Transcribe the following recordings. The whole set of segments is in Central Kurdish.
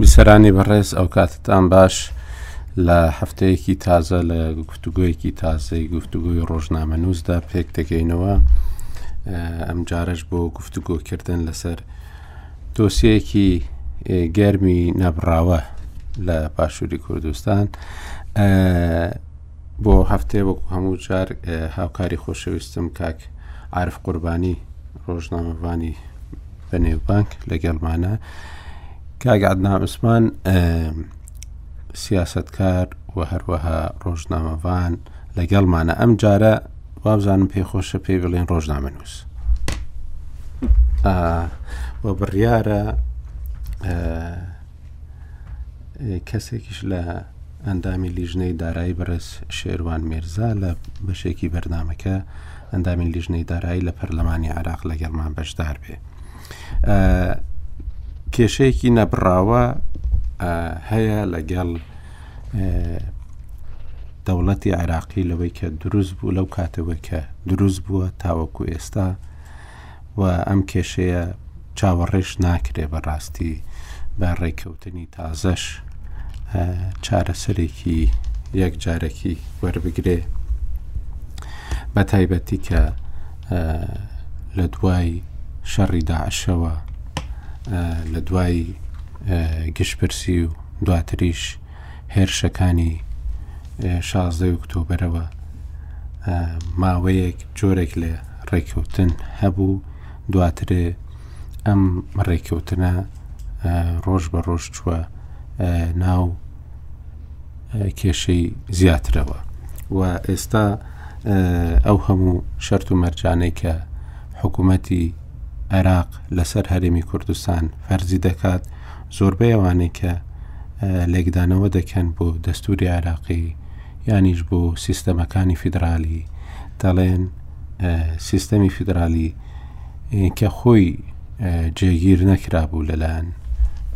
بیسەرانی بەڕێز ئەو کاتتان باش لە هەفتەیەکی تازە لە گفتوگویەکی تازەی گفتوگوی ڕۆژنامە نووسدا پێک دەگەینەوە ئەم جارش بۆ گفتوگۆکردن لەسەر دۆسیەیەکی گەرمی نەبڕاوە لە باشووری کوردستان بۆ هەفتێ وەکو هەموو جار هاوکاری خۆشەویستم کاک عرف قوربانی ڕۆژنامەوانی بە نێوبانک لە گەڵمانە کاک عدنان عوسمان سیاستکار و هەروەها ڕۆژنامەوان لەگەڵمانە ئەم جارە وابزانم پێ خۆشە پێی بڵێن ڕۆژنامە نووس و بڕیارە کەسێکیش لە ئەندامی لیژنەی دارایی بەڕێز شێروان مێرزا لە بەشێکی بەرنمەکە ئەندامی لیژنەی دارایی لە پەرلەمانی عراق لەگەڵمان بەشدار بێ کێشەیەکی نەبراوە هەیە لەگەڵ دەوڵەتی عێراقی لەوەی کە دروست بوو لەو کاتەوەی کە دروست بووە تاوەکو ئێستا و ئەم کێشەیە چاوەڕێش ناکرێ بەڕاستی بە ڕێککەوتنی تازەش چارەسەرێکی یەک جارەکی وەربگرێ بە تایبەتی کە لە دوای شەڕی داعشەوە لە دوای گشتپرسی و دواتریش هێرشەکانی شازدە ئۆکتۆبرەوە ماوەیەک جۆرێک لە ڕێککەوتن هەبوو دواترێ ئەم ڕێککەوتنە ڕۆژ بە ڕۆژ چووە ناو کێشەی زیاترەوە و ئێستا ئەو هەموو شەرت و مەرجانەی کە حکوومەتی عێراق لەسەر هەرێمی کوردستان فەرزی دەکات زۆربەی ئەوانەی کە لێکدانەوە دەکەن بۆ دەستوری عێراقی یانیش بۆ سیستەمەکانی فیدرالی دەڵێن سیستەمی فیدرالی کە خۆی جێگیر نەکرابوو لەلایەن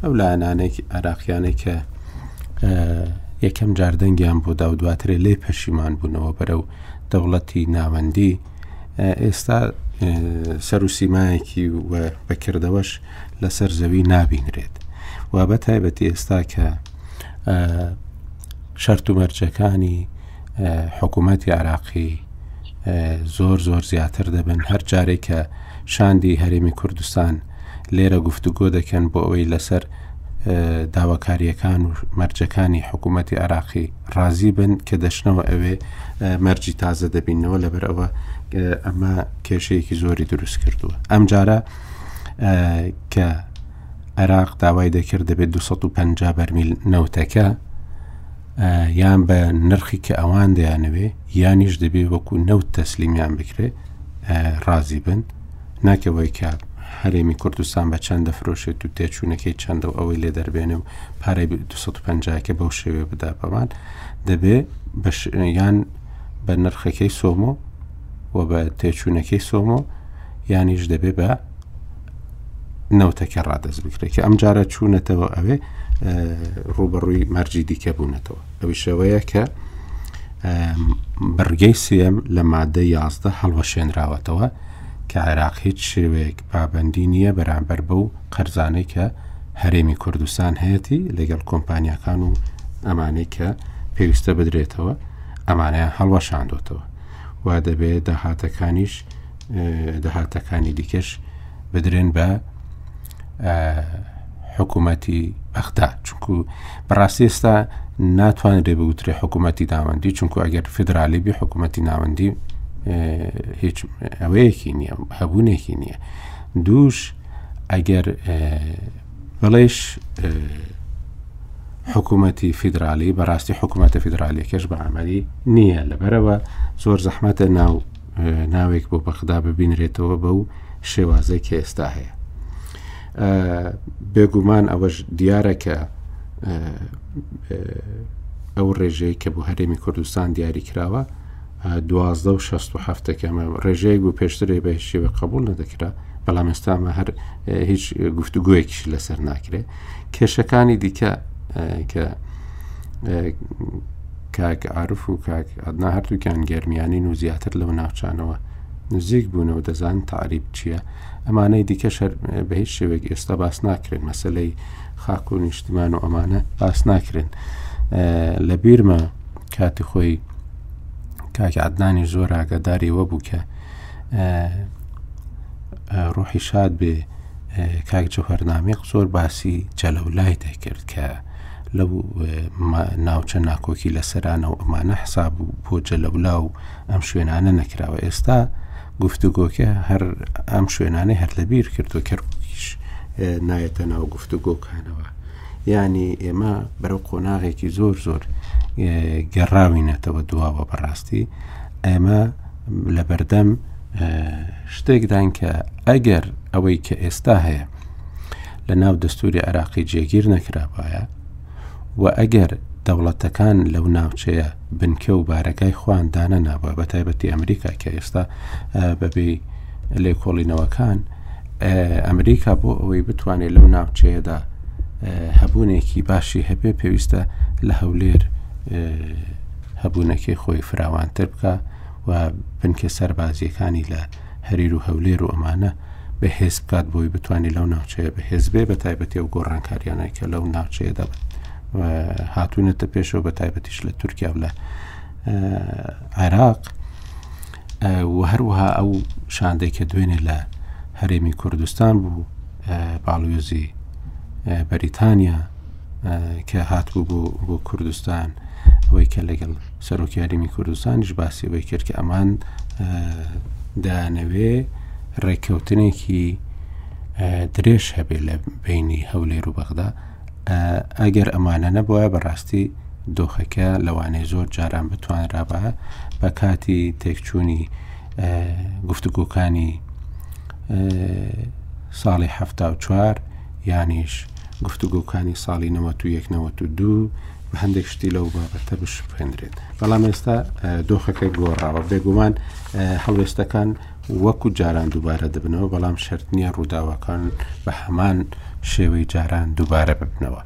ئەو لایەنانێک عراقیانێک کە یەکەم جاردەنگیان بۆ داو دواترێ لێ پەشیمان بوونەوە بەرە و دەوڵەتی ناوەندی ئێستا سەر و سیمایەکی و بەکردەوەش لەسەر زەوی نابینرێت و بە تایبەتی ئێستا کە شەرت و مەرجەکانی حکوومەتتی عراقی زۆر زۆر زیاتر دەبن هەر جارێکە شاندی هەرێمی کوردستان لێرە گفتوگۆ دەکەن بۆ ئەوەی لەسەر داواکاریەکان و مەرجەکانی حکوومەتتی عراقی ڕازی بن کە دەشنەوە ئەوێ مەرجی تازە دەبینەوە لەبەر ئەوە ئەمە کێشەیەکی زۆری دروست کردووە ئەم جارە کە عێراق داوای دەکرد دەبێت 250 بەرمیل نەوتەکە یان بە نرخی کە ئەوان دەیانەوێ یانیش دەبێت وەکو نەوت تەسلیمیان بکرێت ڕازی بن ناکەی بۆی کە هەرێمی کوردستان بە چەند دەفرۆشێت و تێچوونەکەی چەندە و ئەوەی لێ دەربێنێ و پارەی 250 کە بەو شێوێ بدا بەمان دەبێ یان بە نرخەکەی سۆمۆ و بە تێچوونەکەی سۆمۆ یانیش دەبێ بە نەوتەکە ڕادەست بکرێت کە ئەم جارە چوونەتەوە ئەوێ ڕوبەڕووی مەرجی دیکە بوونەتەوە ئەوی شەوەیە کە بڕگەی سم لە مادە یازدە هەڵوەشێنراوەتەوە کە عێراق هیچ شێوەیەک پابەندی نییە بەرامبەر بەو قەرزانەی کە هەرێمی کوردستان هەیەتی لەگەڵ کۆمپانیاکان و ئەمانەی کە پێویستە بدرێتەوە ئەمانیان هەڵوەشاندۆتەوە و دەبێت داهاتەکانیش داهاتەکانی دیکەش بدرێن بە حکوومەتی بەغدا چونکو بەڕاستی ئێستا ناتوانێت لێ بوترێ حکوومەتی ناوەندی چونکو ئەگەر فدرالی بی حکوومەتی ناوەندی هیچ ئەوەیەکی نییە هەبوونێکی نییە دووش ئەگەر بڵێش حکوومەتی فیدراالی بەڕاستی حکوومەتە فیدراالیەکەش بە عملی نییە لەبەرەوە زۆر زەحمەتە ناو ناوێک بۆ بەغدا ببینرێتەوە بەو شێوازەی کە ئێستا هەیە بێگومان ئەوەش دیارە کە ئەو ڕێژەیە کە بۆ هەرێمی کوردستان دیاری کراوە دوازدە و شەست و هەفتەکەمە ڕێژەیەک بوو پێشترێ بە شێوە قبول نەدەکرا بەڵام ئێستامە هەر هیچ گفتوگویەکیش لەسەر ناکرێت کێشەکانی دیکە کە کاک عرف و کاک ئەدنا هەردووکیان گەرمیانین و زیاتر لەو ناوچانەوە نزیک بوونەوە دەزان تاریب چییە ئەمانەی دیکەش هەر بە هیچ شێوێک ئێستا باس ناکرێن مەسلەی خاک و نیشتمان و ئەمانە باس ناکرێن لە بیرمە کاتی خۆی کاکی عدنانی زۆر ئاگاداری وە بوو کە ڕۆحی شاد بێ کاک جوهرنامیق زۆر باسی جەلەولای دەکرد کە لەو ناوچە ناکۆکی لە سەرانە و ئەمانە حساب و بۆ جەلەولا و ئەم شوێنانە نەکراوە ئێستا گفتوگۆکە هەر ئەم شوێنانەی هەر لەبیر کردو کەرکیش نایەتە ناو گفتوگۆکانەوە ینی ئێمە بەرەو قۆناغێکی زۆر زۆر گەڕاوینەتەوە دواوە بەڕاستی ئێمە لە بەردەم شتێکدان کە ئەگەر ئەوەی کە ئێستا هەیە لە ناو دەستوری عێراقی جێگیر نەکرابایە و ئەگەر دەوڵەتەکان لەو ناوچەیە بنکە و بارەگای خوان دانە نابە بە تایبەتی ئەمریکا کە ئێستا بەبێ لێکۆڵینەوەکان ئەمریکا بۆ ئەوەی بتوانێت لەو ناوچەیەدا هەبوونێکی باشی هەبێ پێویستە لە هەولێر هەبوونەکەی خۆی فراوانتر بکە و بنکە سەربازیەکانی لە هەریر و هەولێر و ئەمانە بەهێز بکات بۆی بتوانێت لەو ناوچەیە بەهێز بێ بە تایبەتی و گۆڕانکاریانە کە لەو ناوچەیەدا هاتوونەتە پێشەوە بە تایبەتیش لە تورکیا و لە عێراق و هەروەها ئەو شاندەی کە دوێنێ لە هەرێمی کوردستان بوو باڵوێزی بەریتانیا کە هاتبوو بۆ بۆ کوردستان ئەوەی کە لەگەڵ سەرۆکیاریمی کوردستانیش باسی ئەوەی کرد کە ئەمان دانەوێ ڕێککەوتنێکی درێژ هەبێ لە بینی هەولێر و بەغدا ئەگەر ئەمانە نەبووە بەڕاستی دۆخەکە لەوانەیە زۆر جاران بتوانرابە بە کاتی تێکچوونی گفتوگۆکانی ساڵی هەفتا و چوار یانیش گفتوگۆکانی ساڵی نەوەت و یەک نەوەت و دوو و هەندێک شتی لەو بابەتە بشپێندرێت بەڵام ئێستا دۆخەکە گۆڕاوە بێگومان هەڵوێستەکان وەکو جاران دووبارە دەبنەوە بەڵام شرت نییە ڕووداوەکان بە هەمان شێوەی جاران دووبارە ببنەوە.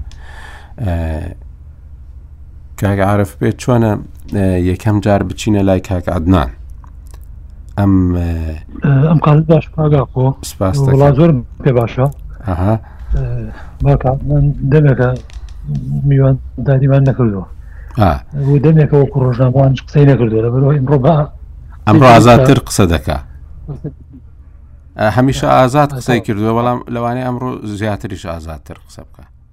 کاک عرف پێ چۆنە یەکەم جار بچینە لای کاک عدنان ئەم ئەم قال باش پاگاکۆ سپاس زۆر پێ باشە من دەمێکە میوان دادیمان نەکردووە بۆ دەمێکەوە کوڕۆژناوان قسەی نەکردووە لە بەرەوە ئیمڕۆ با ئەمڕۆ ئازادتر قسە دەکا هەمیشە ئازاد قسەی کردووە بەڵام لەوانەیە ئەمڕۆ زیاتریش ئازادتر قسە بکە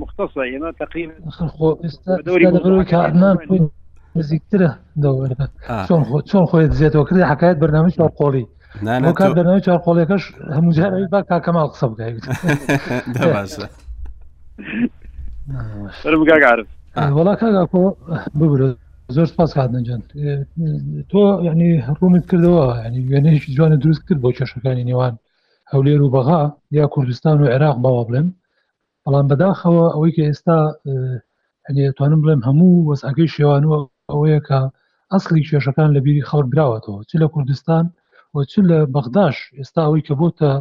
مختصە ئێمە تقیم نزیکترە دەوەرە چۆن خۆ چۆن خۆی دزێتەوە کردی حکایت بەنامە چاقۆڵی کار بەنامە چاقۆڵەکەش هەموو جار با کاکەماڵ قسە بکەیت بگاگارم وڵا کاگاکۆ بگرە زۆر سپاس کاتنجان تۆ ینی ڕوونت کردەوە ینی وێنەیەکی جوانە دروست کرد بۆ کێشەکانی نێوان هەولێر و بەغا یا کوردستان و عێراق باوا بڵێن بەڵام بەداخەوە ئەوەی کە ئێستا ئەتوانم بڵێم هەموو وەسعەکەی شێوانوە ئەوەیە کە ئەسلی کێشەکان لە بیری خەڵک براوەتەوە چ لە کوردستان و چ لە بەغداش ئێستا ئەوەی کە بۆتە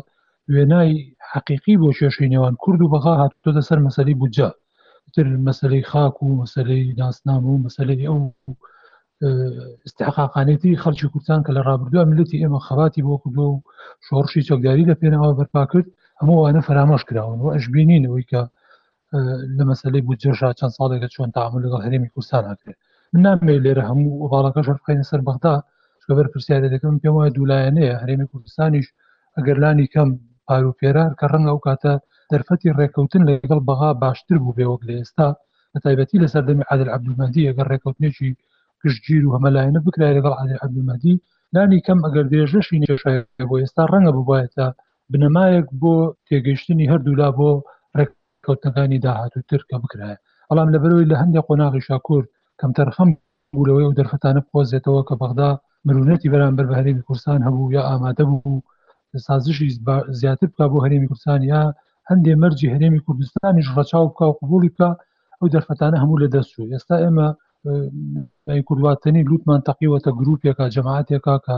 وێنای حەقیقی بۆ کێشەی نێوان کورد و بەغا هاتوتە سەر مەسەری بودجە تر مەسلەی خاک و مەسلەی ناسنامە و مەسلەی ئەو استحقاقانێتی خەڵکی کوردستان کە لە ڕابردووە ملەتی ئێمە خەباتی بۆ کردو و شۆڕشی چەکداری لە پێناوە بەرپا کرد هەمووانە فەرامۆش کراون و ئەش بینینەوەی کە لە مەسلەی بودجێشا چەند ساڵێکە چۆن تاعامل لەگەڵ هەرێمی کوردستان هاکرێت من نامێ لێرە هەموو باڵەکە شەرخینە سەر بەغدا چکە بەر پرسیارە دەکەم پێم وایە دوولایەنەیە هەرێمی کوردستانیش ئەگەر لانی کەم پارو پێرار کە ڕەنگە ئەو کاتە دەرفەتی ڕێککەوتن لەگەڵ بەغا باشتر بوو بێ وەک لە ئێستا بە تایبەتی لە سەردەمی عادل عبدمەدی ئەگەر ڕێکوتنێکی گشتگیر و هەمەلایەنە بکرای لەگەڵ عادل عبدمەدی لانی کەم ئەگەر درێژەشی نێشای بۆ ئێستا ڕەنگە ببایەتە بنەمایەک بۆ تێگەیشتنی هەردوولا بۆ ڕێککەوتەکانی داهاتووتر کە بکرایە بەڵام لەبەرەوەی لە هەندێک قۆناغی شاکورد کەمتەرخەم بوو لەوەی ئەو دەرفەتانە بقۆزێتەوە کە بەغدا مرونەتی بەرامبەر بە هەرێمی کوردستان هەبوو یا ئامادە بوو سازشی زیاتر بکە بۆ هەرێمی کوردستان یا هەندێ مەرجی هەرێمی کوردستانیش ڕەچاو بکە و قوبولی بکە ئەو دەرفەتانە هەموو لە دەست و ئێستا ئێمە کوردواتنی لوتمان تەقیوەتە گرروپێکە جەماعاتێکە کە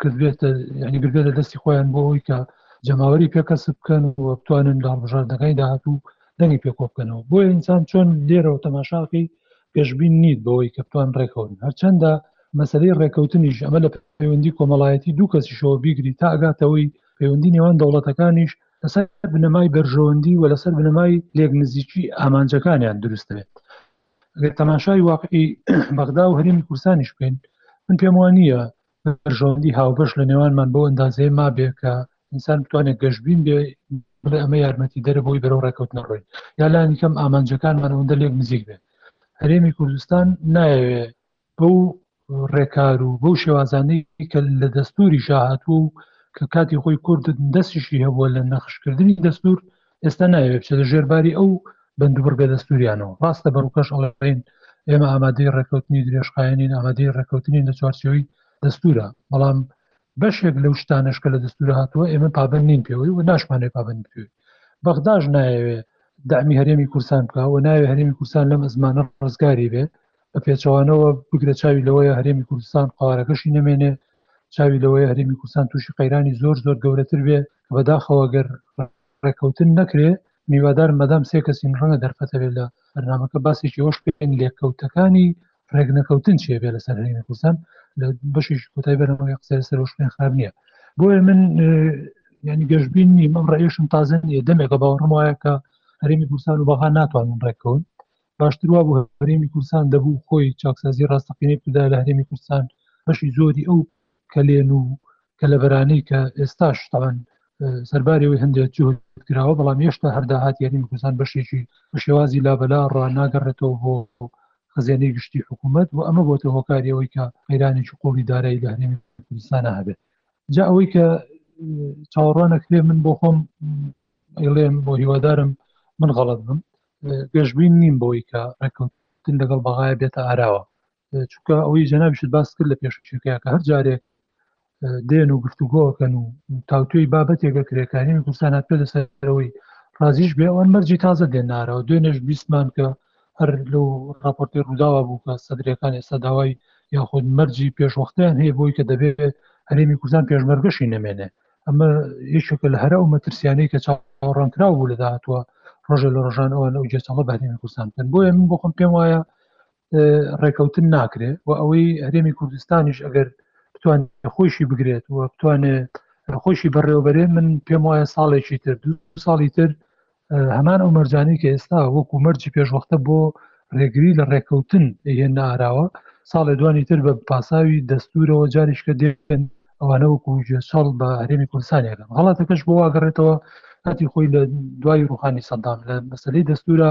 کردبێتە ینی ببێتە دەستی خۆیان بۆ ئەوی کە جەماوەری پێکەسب بکەن و بتوانن لە هەڵبژاردەکانی داهاتوو دەنگی پێکۆ بکەنەوە بۆ ئینسان چۆن لێرەوە تەماشاقی پێشببین نیت بەوەی کەپتوان ڕێکەون هەرچەندە مەسلەی ڕێکەوتنیش ئەمە لە پەیوەندی کۆمەڵایەتی دوو کەسیشەوە بیگری تا ئەگاتەوەی پەیوەندی نێوان دەوڵەتەکانیش لەسەر بنەمای بەرژەوەندی و لەسەر بنەمای لێک نزیکی ئامانجەکانیان دروستێت گەر تەماشای واقعی بەغدا و هەرمی کوردستانیش بکەین من پێم وانە بەرژەوەندی هاوبەش لە نێوانمان بۆ ئەندازەیە مابێ کە ئینسان بتوانێت گەشتبین بێ بڵێ ئەمە یارمەتی دەرە بۆی بەرەو ڕێکەوت نەڕۆی یا لانی کەم ئامانجەکانمان ئەوەندە لێک نزیک بێ هەرێمی کوردستان نایەوێ بەو ڕێکار و بەو شێوازانەی کە لە دەستوری شاهاتوە و کە کاتی خۆی کورد دەستیشی هەبووە لە نەخشکردنی دەستور ئێستا نایەوێت بچێتە ژێر باری ئەو بەندوبڕگە دەستوریانەوە ڕاستە بەڕووکەش ئەڵێن ئێمە ئامادەی ڕێککەوتنی درێژخایەنین ئامادەی ڕێککەوتنین لە چوارچەوەی دەستورە بەڵام بەشێک لەو شتانش کە لە دەستورە هاتووە ئێمە پابند نین پێوەی و ناشمانێ پابند پێوی بەغداش نایەوێ دامی هەرێمی کورسان بکە و ناوێ هەرێمی کورسان لەم ئەزمانە ڕزگاری بێ بە پێچەوانەوە بگرە چاوی لەوەیە هەرێمی کوردستان قوارەکەشی نەمێنێ چاوی لەوەیە هەرێمی کورسان تووشی قەیرانی زۆر زۆر گەورەتر بێ کە بەداخەوە گەر ڕێکەوتن نەکرێ میوادار مەدام سێ کەسین ڕەنگە دەرفەتەوێت لە بەرنمەکە باسێکی ئەوش پێن لێکەوتەکانی ڕێکنەکەوتن چێ بێ لەسەر هەرێمی کوردستان لە بەشێکی کۆتای بەرنمەکە قسە لەسەر ئەوش پێن خراپ نییە بۆیە من ینی گەشتبین نیم ئەم ڕێشم تازە نیە دەمێکە باوەڕم وایە کە هەرێمی کوردستان و بەها ناتوانن ڕێکەون باشتر وا بۆ هەرێمی کوردستان دەبوو خۆی چاکسازی ڕاستەقینەی بدا لە هەرێمی کوردستان بەشی زۆری ئەو کەلێن و کەلەبەرانەی کە ئێستاش تاوان سەربارەوەی هەندێک جهد کراوە بەڵام هێشتا هەرداهات یاریمی کوردستان بەشێکی بە شێوازی لابەلا ڕناگەڕێتەوە بۆ خزیێنەی گشتی حکوومەت و ئەمە بۆتە هۆکاری ئەوەی کە قەیرانێکی قوڵی دارایی لە هەرێمی کوردستانە هەبێت جا ئەوەی کە چاوەڕوانە کرێ من بۆ خۆم ئەڵێم بۆ هیوادارم من غەڵت بم گەشببین نیم بۆی کە ڕێککەوتن لەگەڵ بەغایە بێتە ئاراوە چونکە ئەوەی جەنابیشت باس کرد لە پێشکە کە هەر جارێک دێن و گفتوگۆکەن و تاوتوێی بابەتێکە کرێکاری کوردستان هات پێ لەسەرەوەی ڕازیش بێ ئەوان مەرجی تازە دێننارەوە دوێنێش بیستمان کە هەر لەو راپۆرتی ڕووداوە بوو کە سەدرەکان ئێستا داوای یاخود مەرجی پێشوەختیان هەیە بۆی کە دەبێت هەرێمی کوردستان پێشمەرگەشی نەمێنێ ئەمە یەکێکە لە هەرە و مەترسیانەی کە چاڕانکراوە بوو لە داهاتوە ڕۆژە لە ڕژان ئەوان ئەو جێچەڵە بەرێمی کوردستان بکەن بۆیە من بۆخم پێم وایە ڕێکەوتن ناکرێت و ئەوەی هەرێمی کوردستانیش ئەگەر بتوان خۆشی بگرێت و بتوانێت خۆشی بەڕێوەبەرێ من پێم وایە ساڵێکی تر دوو ساڵی تر هەمان ئەو مەرجانی کە ئێستا وەکو مەرجی پێشوەختە بۆ ڕێگری لە ڕێکەوتن هێن ناراوە ساڵێ دوانی تر بە پاساوی دەستورەوە جاریشکە دێن ئەوانە وەکو گوێچەڵ بە هەرێمی کوردستانیەکەم هەڵاتەکەش بۆ واگەڕێتەوە هاتی خۆی لە دوای ڕوخانی سەدام لە مەسلەی دەستورە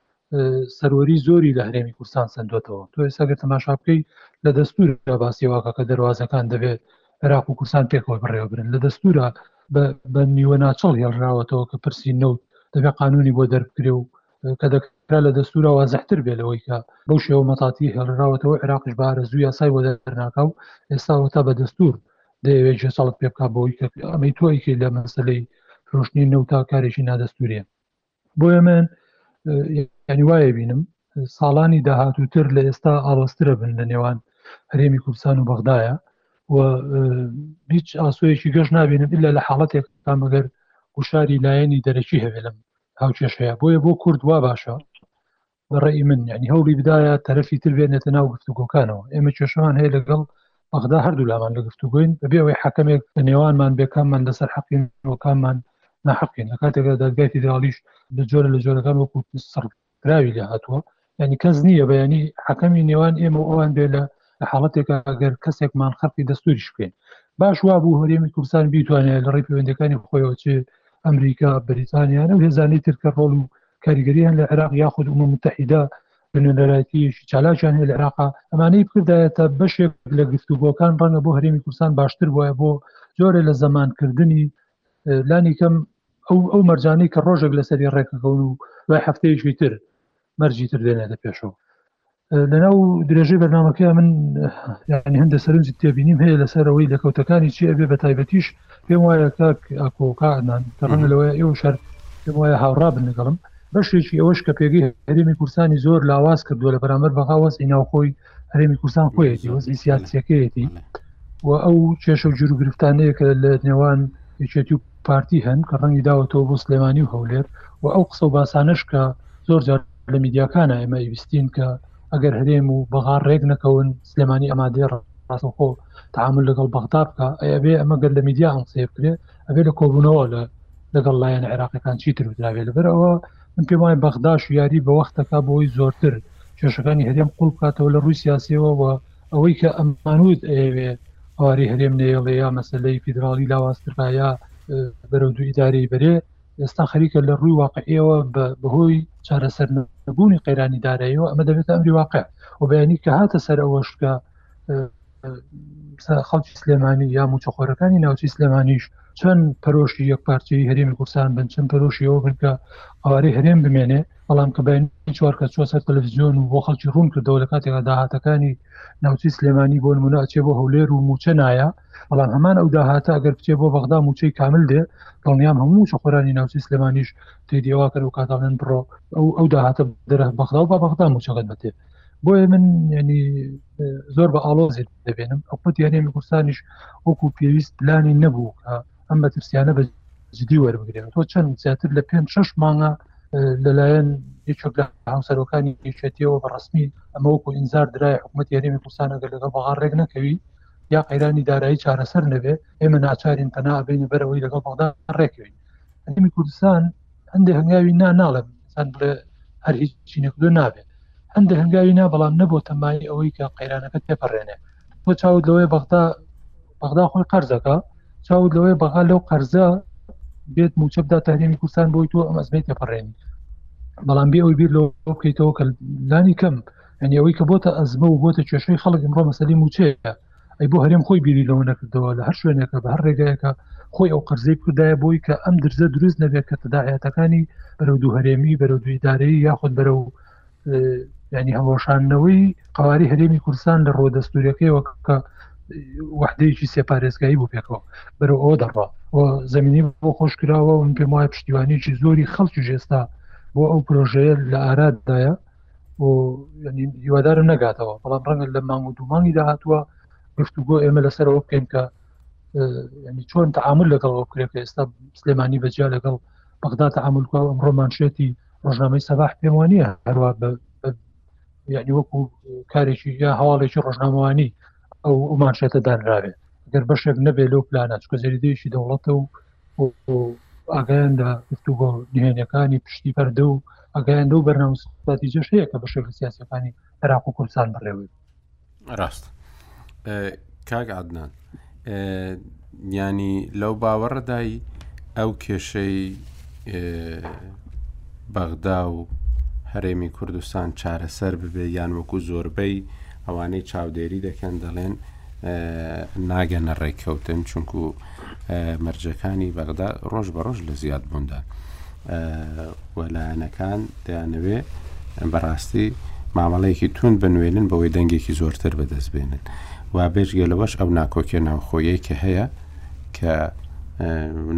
سەروەری زۆری لە هەرێمی کوردستان سندوتەوە تۆ ئێستا گەر تەماشا بکەیت لە دەستور باسی واکە کە دەواازەکان دەبێت عێراق و کوردستان پێکەوە بڕێوەبرن لە دەستورە بە نیوە ناچڵ هێڵراوەتەوە کە پرسی نەوت دەبێت قانونی بۆ دەربکرێ و کە دەکرا لە دەستورە وازەحتر بێ لەوەی کە بەو شێوە مەتاتی هێڵراوەتەوە عێراقش بارە زوو یاسای بۆ دەرناکە و ئێستاوە تا بە دەستور دەیەوێت جێسەڵت پێ بک بۆی کە ئەمەی تۆیکی لە مەسلەی فرۆشتنی نەوتا کارێکی نادەستوریە بۆیە من ینی وایە بینم ساڵانی داهاتووتر لە ئێستا ئاڵۆسترە بن لە نێوان هەرێمی کوردستان و بەغدایە و هیچ ئاسۆیەکی گەشت نابێنم بلا لە حاڵەتێک تامەگەر گوشاری لایەنی دەرەکی هەوێ لەم هاوکێشەیە بۆیە بۆ کورد وا باشە بەڕێی من یعنی هەوڵی بدایە تەرەفی تر بێنێتە ناو گفتوگۆکانەوە ئێمە کێشەمان هەیە لەگەڵ بەغدا هەردوولامان لە گفتوگوین بەبێەوەی حەکەمێک لە نێوانمان بێکاممان لەسەر حەقین وەکانمان ناحقین لە کاتێکدا دادگای فیدراالیش لە جۆرە لە جۆرەکان وەکو سڕکراوی لە هاتووە ینی کەس نییە بەیانی حەکەمی نێوان ئێمە ئەوان بێ لە لە حاڵەتێکە گەر کەسێکمان خەرقی دەستوریش بکەین باش وا بوو هەرێمی کوردستان بیتوانێت لە ڕێی پەیوەندەکانی خۆیەوە چێ ئەمریکا بریتانیانە و هێزانی ترکە ڕۆڵ و کاریگەری هەن لە عێراق یاخود ئومە متحیدە بنوێنەرایەتیەکی چالاکیان هەیە لە عێراقا ئەمانەی بکردایە تا بەشێک لە گفتوگۆکان ڕەنگە بۆ هەرێمی کوردستان باشتر وایە بۆ جۆرە لە زەمانکردنی لانی کەم ئەو ئەو مەرجانەی کە ڕۆژێک لەسەری ڕێکەکەون و دوای هەفتەیەکی تر مەرجی تر دێنێتە پێشەوە لەناو درێژەی بەرنمەکە من ینی هەندە سەرنجی تێبینیم هەیە لەسەرەوەی لەکەوتەکانی چی ئەبێ بە تایبەتیش پێم وایە کاک ئاکۆکانان کە ڕەنگە لەوەیە ئێوە شەر پێم وایە هاوڕابن لەگەڵم بەشێکی ئەوەش کە پێگەی هەرێمی کورسانی زۆر لاواز کردووە لە بەرامەر بەغاوەسی ناوخۆی هەرێمی کورسان خۆیەتی وەزی سیاسەکەیەتی و ئەو کێشە و جور و گرفتانەیە کە لە نێوان یەکێتی و پارتی هەن کە ڕەنگی داوەتەوە بۆ سلێمانی و هەولێر و ئەو قسە و باسانش کە زۆر جار لە میدیاکانە ئێمە ئەیبیستین کە ئەگەر هەرێم و بەغا ڕێک نەکەون سلێمانی ئەمادێ ڕاستەخۆ تعامل لەگەڵ بەغدا بکە ئەبێ ئەمە گەر لە میدیا ئەم قسەیە بکرێ ئەبێ لە کۆبوونەوە لە لەگەڵ لایەن عێراقەکان چیتر ودراوێ لەبەرەوە من پێم وایە بەغداش یاری بە وەختەکە بۆی زۆرتر کێشەکانی هەرێم قوڵ بکاتەوە لە ڕووی سیاسیەوە و ئەوەی کە ئەمانوت ئەوێ ئەواری هەرێم نێڵێ یا مەسلەی فیدراڵی لاوااسترایە بەرەو دوو ئیداری بەرێ ئێستا خەریکە لە ڕووی واقعیەوە بەهۆی چارەسەر نەبوونی قەیرانی دارایەوە ئەمە دەبێت ئەمری واقع و بەیانی کە هاتە سەر ئەوەشکە خەڵکی سلێمانی یا موچەخۆرەکانی ناوچی سلێمانیش چەند پەرۆشی یەک پارچەی هەرێمی کوردستان بن چەند پەرۆشی ئەوە بنکە ئەوارەی هەرێم بمێنێ بەڵام کە باین چوارکە چوە سەر تەلەڤزیۆن و بۆ خەڵکی ڕوون کردەوە لە کاتێکدا داهاتەکانی ناوچی سلێمانی بۆ نمونە ئەچێ بۆ هەولێر و موچە نایە بەڵام هەمان ئەو داهاتە ئەگەر بچێ بۆ بەغدا موچەی کامل دێ دڵنیام هەموو چخۆرانی ناوچی سلێمانیش تێدیوا کەەوە کاتاڵێن بڕۆ ئەو ئەو داهاتە دەرە بەغدا و با بەغدا موچەکەت بەتێ بۆیە من ینی زۆر بە ئاڵۆزیت دەبێنم ئەوپەت یانێمی کوردستانیش وەکو پێویست پلانی نەبوو ئەم مەترسیانە بە جدی وەربگرێن تۆ چەند زیاتر لە پێ شش مانگە لەلایەن یەکێک لە هاوسەرەکانی یەکێتیەوە بە ڕستمی ئەمەوەکو ئینزار درای حکوومەت یاریێمی کوردستانەگە لەگەڵ بەغا ڕێک نەکەوی یا قەیرانی دارایی چارەسەر نەبێ ئێمە ناچارین پەنا بینە بەرەوەی لەگەڵ بەڵدا ڕێکەوەین ئەمی کوردستان هەندێک هەنگاوی نا ناڵێم سان بڵێ هەر هیچ چینێکدو نابێت هەندێک هەنگاوی نا بەڵام نەبوو تەمای ئەوەی کە قەیرانەکە تێپەڕێنێ بۆ چاوت لەوەی بەغدا بەغدا خۆی قەرزەکە چاوت لەوەی بەغا لەو قەرزە بێت موچە بدا تەرێمی کوردستان بۆی تۆ ئەم ئەزمەی تێپەڕێنی بەڵام بێ ئەوی بیر لەوە بکەیتەوە کە لانی کەم یعنی ئەوەی کە بۆتە ئەزمە و بۆتە کێشەی خەڵک ئەمڕۆ مەسەلی موچەیە ئەی بۆ هەرێم خۆی بیری لەوە نەکردەوە لە هەر شوێنێکە بە هەر ڕێگایەکە خۆی ئەو قەرزەی بکردایە بۆی کە ئەم درزە دروست نەبێت کە تداعاتەکانی بەرەو دوو هەرێمی بەرەو دویدارەی یاخود بەرەو ینی هەڵۆشانەوەی قواری هەرێمی کوردستان لە ڕۆ دەستوریەکەیەوە کە وحدەیەکی سێپارێزگایی بۆ پێکەوە بەرەو ئەوە دەڕا زمینی بۆ خۆش کراوە و پێم وایە پشتیوانیی زۆری خەڵکی ژێستا بۆ ئەو پرۆژەیە لە ئارادایە و هیوادارم نەگاتەوە بەڵام ڕەنگە لە مانگ و دومانی داهاتوە گفتوگۆ ئێمە لەسەرەوە بکەین کە ینی چۆن تعامل لەگەڵ بکرێت کە ئێستا سلێمانی بەجیا لەگەڵ بەغدا تعاملکە و ئەمڕۆ مانشێتی ڕۆژنامەی سەباح پێم وانە هەروە یعنی وەکو کارێکی یا هەواڵێکی ڕۆژنامەوانی ئەو ئەمانشێتە دانراوێت گەر بەشێک نەبێت لەو پلانە چکە زەریدەیەکی دەوڵەتە و و ئاگایان لە گفتوگۆ نهێنەکانی پشتی پەردە و ئەگەیان لەو بەرنامە ساتی جەش هەیە کە بەشێک لە سیاسەکانی عراق و کوردستان بڕێوێت ڕاست کاک عدنان ینی لەو باوەڕدای ئەو کێشەی بەغدا و هەرێمی کوردستان چارەسەر ببێ یان وەکو زۆربەی ئەوانەی چاودێری دەکەن دەڵێن ناگەنە ڕێککەوتن چونکو مەرجەکانی بەغدا ڕۆژ بە ڕۆژ لە زیاد بووندا وەلایەنەکان دەیانەوێ بەڕاستی مامەڵەیەکی تون بنوێنن بەوەی دەنگێکی زۆرتر بەدەست بێنن و بێژگە لەوەش ئەو ناکۆکیە ناوخۆیە کە هەیە کە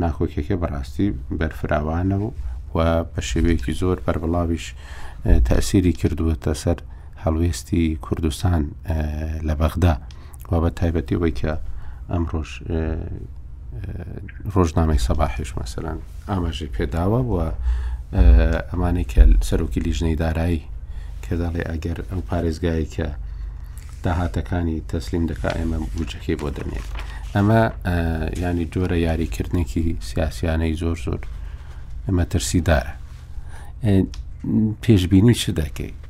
ناکۆکیەکە بەڕاستی بەرفراوانە و و بە شێوەیەکی زۆر بەربڵاویش تەسیری کردووەتە سەر هەڵوێستی کوردستان لە بەغدا و بە تایبەتی ئەوەی کە ئەمڕۆژ ڕۆژنامەی سەباحش مەسەرەن ئاماژەی پێداوە و ئەمانەی کە سەرۆکی لیژنەی دارایی کە دەڵێ ئەگەر ئەو پارێزگای کە داهاتەکانی تەسلیم دەکا ئێمە بجەکەی بۆ دەنێت ئەمە ینی جۆرە یاریکردنێکی سیاسیانەی زۆر زۆر ئەمە ترسیدارە پێشببینی چ دەکەیت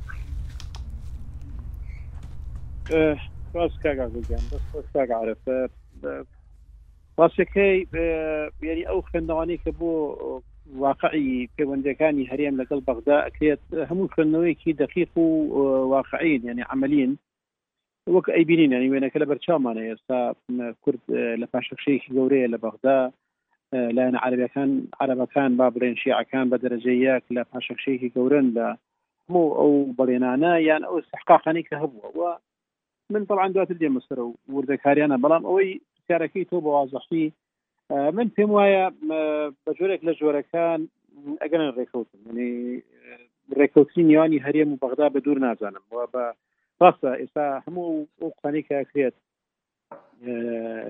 ڕاست کاگازگەیان بەس خۆش کاگەعرەفە ڕاستەکەی یاری ئەو خوێندەوانی کە بۆ واقعی پەیوەندەکانی هەرێم لەگەڵ بەغدا ئەکرێت هەموو خوێندنەوەیەکی دقیق و واقعین یعنی عملین وەک ئەیبینین یانی وێنەکە لەبەر چاومانە ئێستا کورد لە پاشەکشەیەکی گەورەیە لە بەغدا لایەنە عەرەبەکان عەرەبەکان با بڵێن شیعەکان بە دەرەجە یەک لە پاشەکشەیەکی گەورەن لە هەموو ئەو بەڵێنانە یان ئەو استحقاقانی کە هەبووە و من طبعا دواتر دێمە سەر و وردەکاریانە بەڵام ئەوەی پرسیارەکەی تۆ بە وازحی من پێم وایە بە جۆرێک لە جۆرەکان ئەگەر ڕێکەوتن ینی ڕێکەوتنی نیوانی هەرێم و بەغدا بە دوور نازانم و بە ڕاستە ئێستا هەموو ئەو قسانەی کە کرێت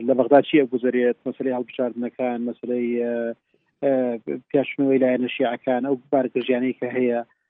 لە بەغدا چیە گوزارێت مەسلەی هەڵبژاردنەکان مەسلەی پیاشنەوەی لایەنە شیعەکان ئەو بارگرژیانەی کە هەیە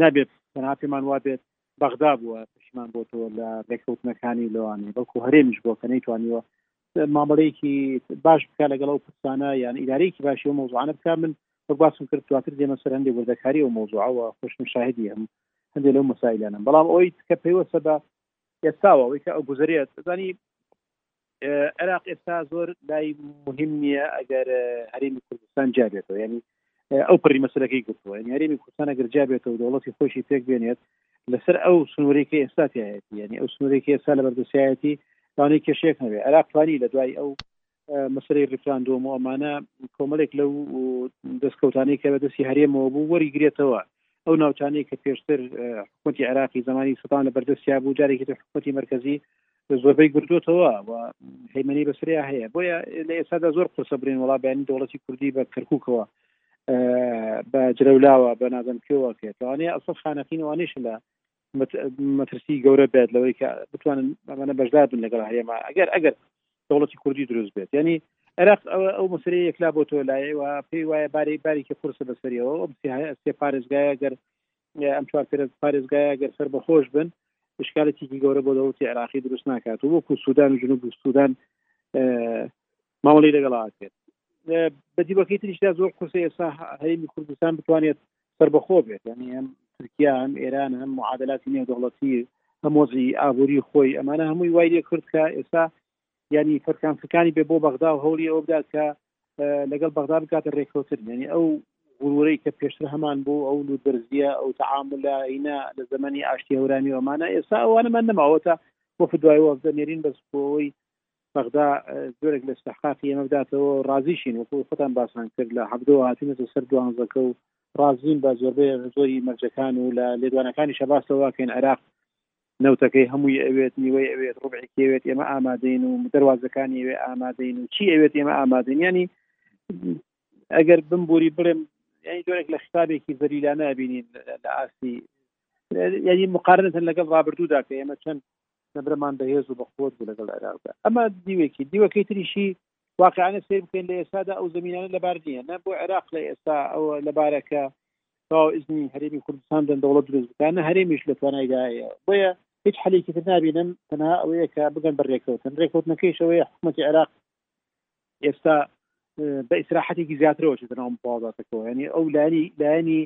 نابێت تەنها پێمان وابێت بەغدا بووە پشمان بۆتەوە لە ڕێککەوتنەکانی لەوانەیە بەڵکو هەرێمیش بۆ کە نەیتوانیوە مامەڵەیەکی باش بکە لەگەڵ ئەو پرسانە یان ئیدارەیەکی باشی و مۆزوعانە بکە من وەک باسم کرد دواتر دێمە سەر هەندێک وردەکاری و مۆزوعەوە خۆشم شاهدی هەم هەندێک لەو مەسایلانم بەڵام ئەوی کە پەیوەسە بە ئێستاوە ئەوەی کە ئەو گوزەرێت زانی عێراق ئێستا زۆر لای مهم نییە ئەگەر هەرێمی کوردستان جابێتەوە ینی ئەو پڕی مەسلەکەی گرتووە هەرێمی کوردستان ئەگەر جابێتەوە دەوڵەتی خۆشی پێک بێنێت لەسەر ئەو سنوورێکی ئێستاتیایەتی ینی ئەو سنوورێکی ئێستا لە بەردەسایەتی توانێت کێشێک نەوێ عراق توانی لە دوای ئەو مەسری ریفراندۆم و ئەمانە کۆمەلێک لەو دەستکەوتانی کە بە دەستی هەرێمەوە بوو وەریگرێتەوە ئەو ناوچانەی کە پێشتر حکوتی عراقی زمانی سەدان لە بەردەستیا بوو جارێکی حکوتی مرکزی زۆربەی گردوتەوە و هەیمەنەی بەسریا هەیە بۆیە لە ئێستادا زۆر قرسە برین وڵا بەیانی دەوڵەتی کوردی بە کەرککەوە بە جرەولاوە بە نازم پێوە کرێت لەوانەیە ئەسڵ خانەقین وانیش لە مەترسی گەورە بێت لەوەی کە بتوانن ئەمانە بەشدار بن لەگەڵ هەرێما ئەگەر ئەگەر دەوڵەتی کوردی دروست بێت ینی عێراق ئەو مەسری یەکلا بۆ تۆ لایەوە پێی وایە باری بارێکی قرسە بەسەریەوە ئەم سێ پارێزگایە گەر ئەم چوار پرە پارێزگایە گەر سەربەخۆش بن شکالێکیکی گەورە بۆ دەوڵەتی عراقی دروست ناکات و وەکو سوودان و جنوب و سوودان مامەڵی لەگەڵاکرێت بە دیبەکەی تریشدا زۆر قورسی ئێستا هەرمی کوردستان بتوانێت سربەخۆ بێت ینی ئەم تورکیا هەم ئێران هەم معادلاتی نێودەوڵەتی هەمۆزی ئابووری خۆی ئەمانە هەمووی وای لێ کرد کە ئێستا یعنی فەرکانسەکانی بێ بۆ بەغدا و هەوڵی ئەوە بدات کە لەگەڵ بەغدا بکاتە ڕێککەوتن یعنی ئەو غرورەی کە پێشتر هەمان بۆ ئەو لوت بەرزیە ئەو تعاملە ئینە لە زمانی ئاشتی هەورامی ومانە ئێستا ئەوانەمان نەماوەتە بۆ فدوای وەفدە نێرین بەس بۆەوەی بەغدا زۆرێک لە استحقاقی ئێمە بداتەوە ڕازیشین وەکو خۆتان باسان کرد لە حەبدۆ هاتینەتە سەر دوانزەکە و ڕازین بە زۆربەی زۆری مەرجەکان و لە لێدوانەکانی شەباسەوەکەین عێراق نەوتەکەی هەمووی ئەوێت، نیوەی ئەوێت، ڕوبعێکی ئەوێت، ئێمە ئامادەین و دەروازەکانی ئەوێ ئامادەین و چی ئەوێت ئێمە ئامادەین یانی ئەگەر بمبووری بڵێم یعنی جۆرێک لە خشتابێکی زەلیلانە بینین لە ئاستی یعنی مقارنەتەن لەگەڵ ڕابردوودا کە ئێمە چەند نەبرەمان بەهێز و بەخۆت بوو لەگەڵ عێراقدا ئەمە دیوێکی دیوەکەی تریشی واقیعانە سەیر بکەین لە ئێستادا ئەو زەمینانە لەبار نییە نە بۆ عێراق لە ئێستا ئەوە لەبارە کە تەواو ئزنی هەرێمی کوردستان دەن دەوڵەت دروست بکەن نە هەرێمیش لە توانایدایە بۆیە هیچ حەلێکی تر نبینم تەنها ئەوەیە کە بگەن بە ڕێکەوتن ڕێکەوتنەکەیشەوەی حکوومەتی عێراق ئێستا بە ئیسراحەتێکی زیاترەوە چێتە ناو مباڵاتەکەەوە ینی ئەو لانی لایەنی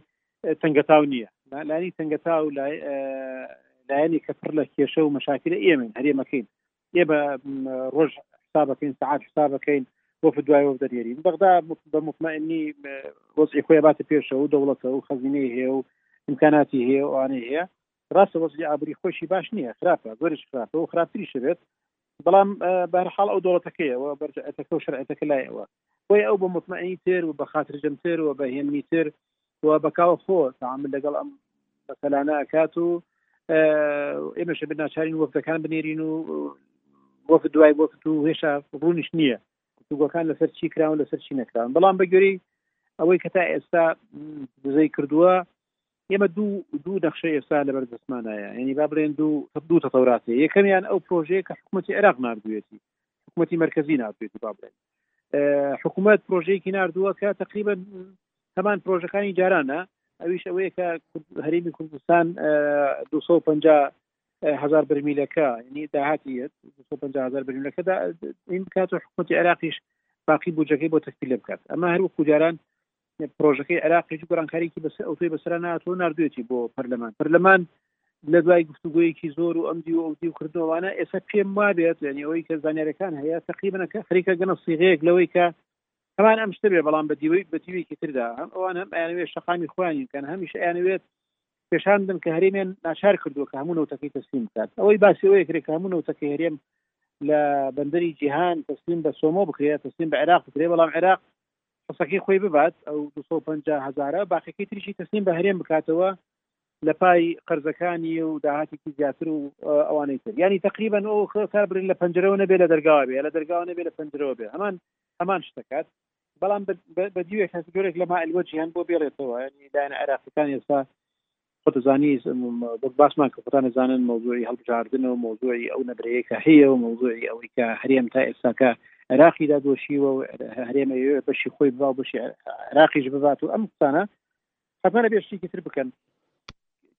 تەنگەتاو نییە لانی تەنگەتاو لایەنی کە پڕ لە کێشە و مەشاکرە ئێمن هەرێمەکەین ئێ بە ڕۆژ حسابەکەین سعات حسابەکەین بۆ فدوای وەف دەنێرین بەغدا بە مطمئنی وەزی خۆی باتە پێشەوە دەوڵەتە و خەزینەی هەیە و امکاناتی هەیە ئەوانەی هەیە ڕاستە وەزی ئابری خۆشی باش نییە خراپە زۆرش خراپە و خراپتری شبێت بەڵام بەرحاڵ ئەو دەوڵەتەکەیەوە بەرجەتەکە و شەرعەتەکە لایەوە بۆی ئەو بە مطمئنی تر و بە خاترجەمتر و بە هێمنی تر و بە کاوە خۆ تعامل لەگەڵ ئەم مەسەلانە ئەکات و ئێمەشە بە ناچارین وەفدەکان بنێرین و وەفد دوای وەفت و هێشا ڕوونیش نییە گفتوگۆکان لەسەر چی کراون لەسەر چی نەکراون بەڵام بەگوێری ئەوەی کە تا ئێستا دزەی کردووە ئێمە دوو دوو نەخشە ئێستا لە بەردەستمانایە ینی با بڵێن دوو دوو تەتەوراتی یەکەمیان ئەو پرۆژەیە کە حکوومەتی عێراق نردوێتی حکوومەتتی مرکزی ناتێت با بڵێن حکوومەت پرۆژەیەکی نردووە کە تقریبا هەمان پرۆژەکانی جارانە ئەویش ئەوەیە کە هەرێمی کوردستان 250 هزار برمیلەکە ینی داهاتی 250 هزار برمیلەکەدا این بکات و حکوومەتتی عێراقیش باقی بودجەکەی بۆ تەکفیل بکات ئەمە هەروەکو جاران پرۆژەکەی عێراق هیچ گۆڕانکاریکی بەس ئەوتۆی بەسرا ناتۆ نردوێتی بۆ پەرلەمان پەرلەمان لە دوای گفتوگویەکی زۆر و ئەمدی و ئەودی و کردنەوەوانە ئێستا پێم وابێت یعنی ئەوەی کە زانانیارەکان هەیە تقریبنەکە خەریکە گەنە سیغەیەک لەوەی کە هەمان ئەم شتە بێ بەڵام بە دیوەی بە دیوێکی تردا هەم ئەوان هەم ئەیانوێت شەقامی خۆیانی کەن هەمیش ئەیانوێت پێشان بدەن کە هەرێمیان ناچار کردووە کە هەموو نەوتەکەی تەسلیم بکات ئەوەی باسیەوەی کرێت کە هەموو نەوتەکەی هەرێم لە بەندەری جیهان تەسلیم بە سۆمۆ بکرێت تەسلیم بە عێراق بکرێت بەڵام عێراق قسەکەی خۆی ببات ئەو 250 هزارە باقیەکەی تریشی تەسلیم بە هەرێم بکاتەوە لە پای قەرزەکانی و داهاتێکی زیاتر و ئەوانەی تر ینی تقریبا ئەو کار برێن لە پەنجەرەوە نەبێ لە دەرگاوە بێ لە دەرگاوە نەبێ لە پەنجەرەوە بێ هەمان هەمان شتەکات بەڵام بە دیوێک هەست گەورێک لە مائلوە جیهان بۆ بێڵێتەوە لایەن عێراقیەکان ئێستا خۆت ئەزانی وەک باسمان کرد خۆتان ئەزانن مەوزوعی هەڵبژاردنە و مەوزوعی ئەو نەبرەیە کە هەیە و مەوزوعی ئەوەی کە هەرێم تا ئێستاکە عێراقی دادۆشیوە و هەرێمە بەشی خۆی بوا و بەشی عێراقیش ببات و ئەم قسانە حتمانە بێ شتێکی تر بکەن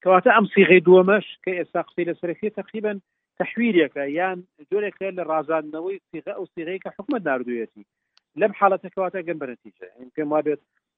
کەواتە ئەم سیغی دووەمەش کە ئێستا قسەی لەسەرەکەی تقریبن تحویرێکە یان جۆرێکە لە ڕازاندنەوەی سیغە ئەو سیغەیە کە حکومت نردوێتی لەم حاڵەتەکەواتە گەن بەنەتیجە پێم وابێت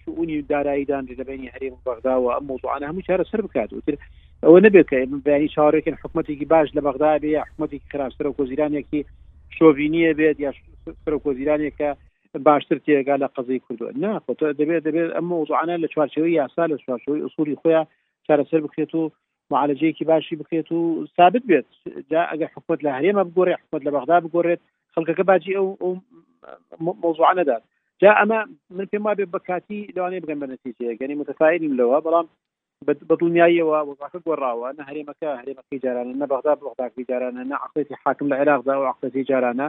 شئونی دارایی دانرێت لە بەینی هەرێم و بەغدا و ئەم مەوزوعانە هەموو چارەسەر بکات و تر ئەوە نەبێت کە ئێمە بەیانی چاوەڕێکن حکومەتێکی باش لە بەغدا بێ یا حکومەتێکی خراپ سەرۆک وەزیرانێکی شۆڤینیە بێت یا سەرۆک وەزیرانێکە باشتر تێگا لە قەزەی کوردوە ناخۆ دەبێت دەبێت ئەم مەوزوعانە لە چوارچەوەی یاسا لە چوارچەوەی ئوسولی خۆیان چارەسەر بکرێت و معالەجەیەکی باشی بکرێت و سابت بێت جا ئەگەر حکومت لە هەرێمە بگۆڕێ حکومت لە بەغدا بگۆڕێت خەڵکەکە باجی ئەو مۆزوع نەدات جا ئەمە من پێم وابێ بە کاتی لەوانەیە بگەن بە نەتیجەیە گەنی متفاعلیم لەوە بەڵام بە دڵنیاییەوە وەزاکە گۆڕاوە نە هەرێمەکە هەرێمەکەی جارانە نە بەغدا بەغداکەی جارانە نە عقلێتی حاکم لە عێراقدا و عقلەتی جارانە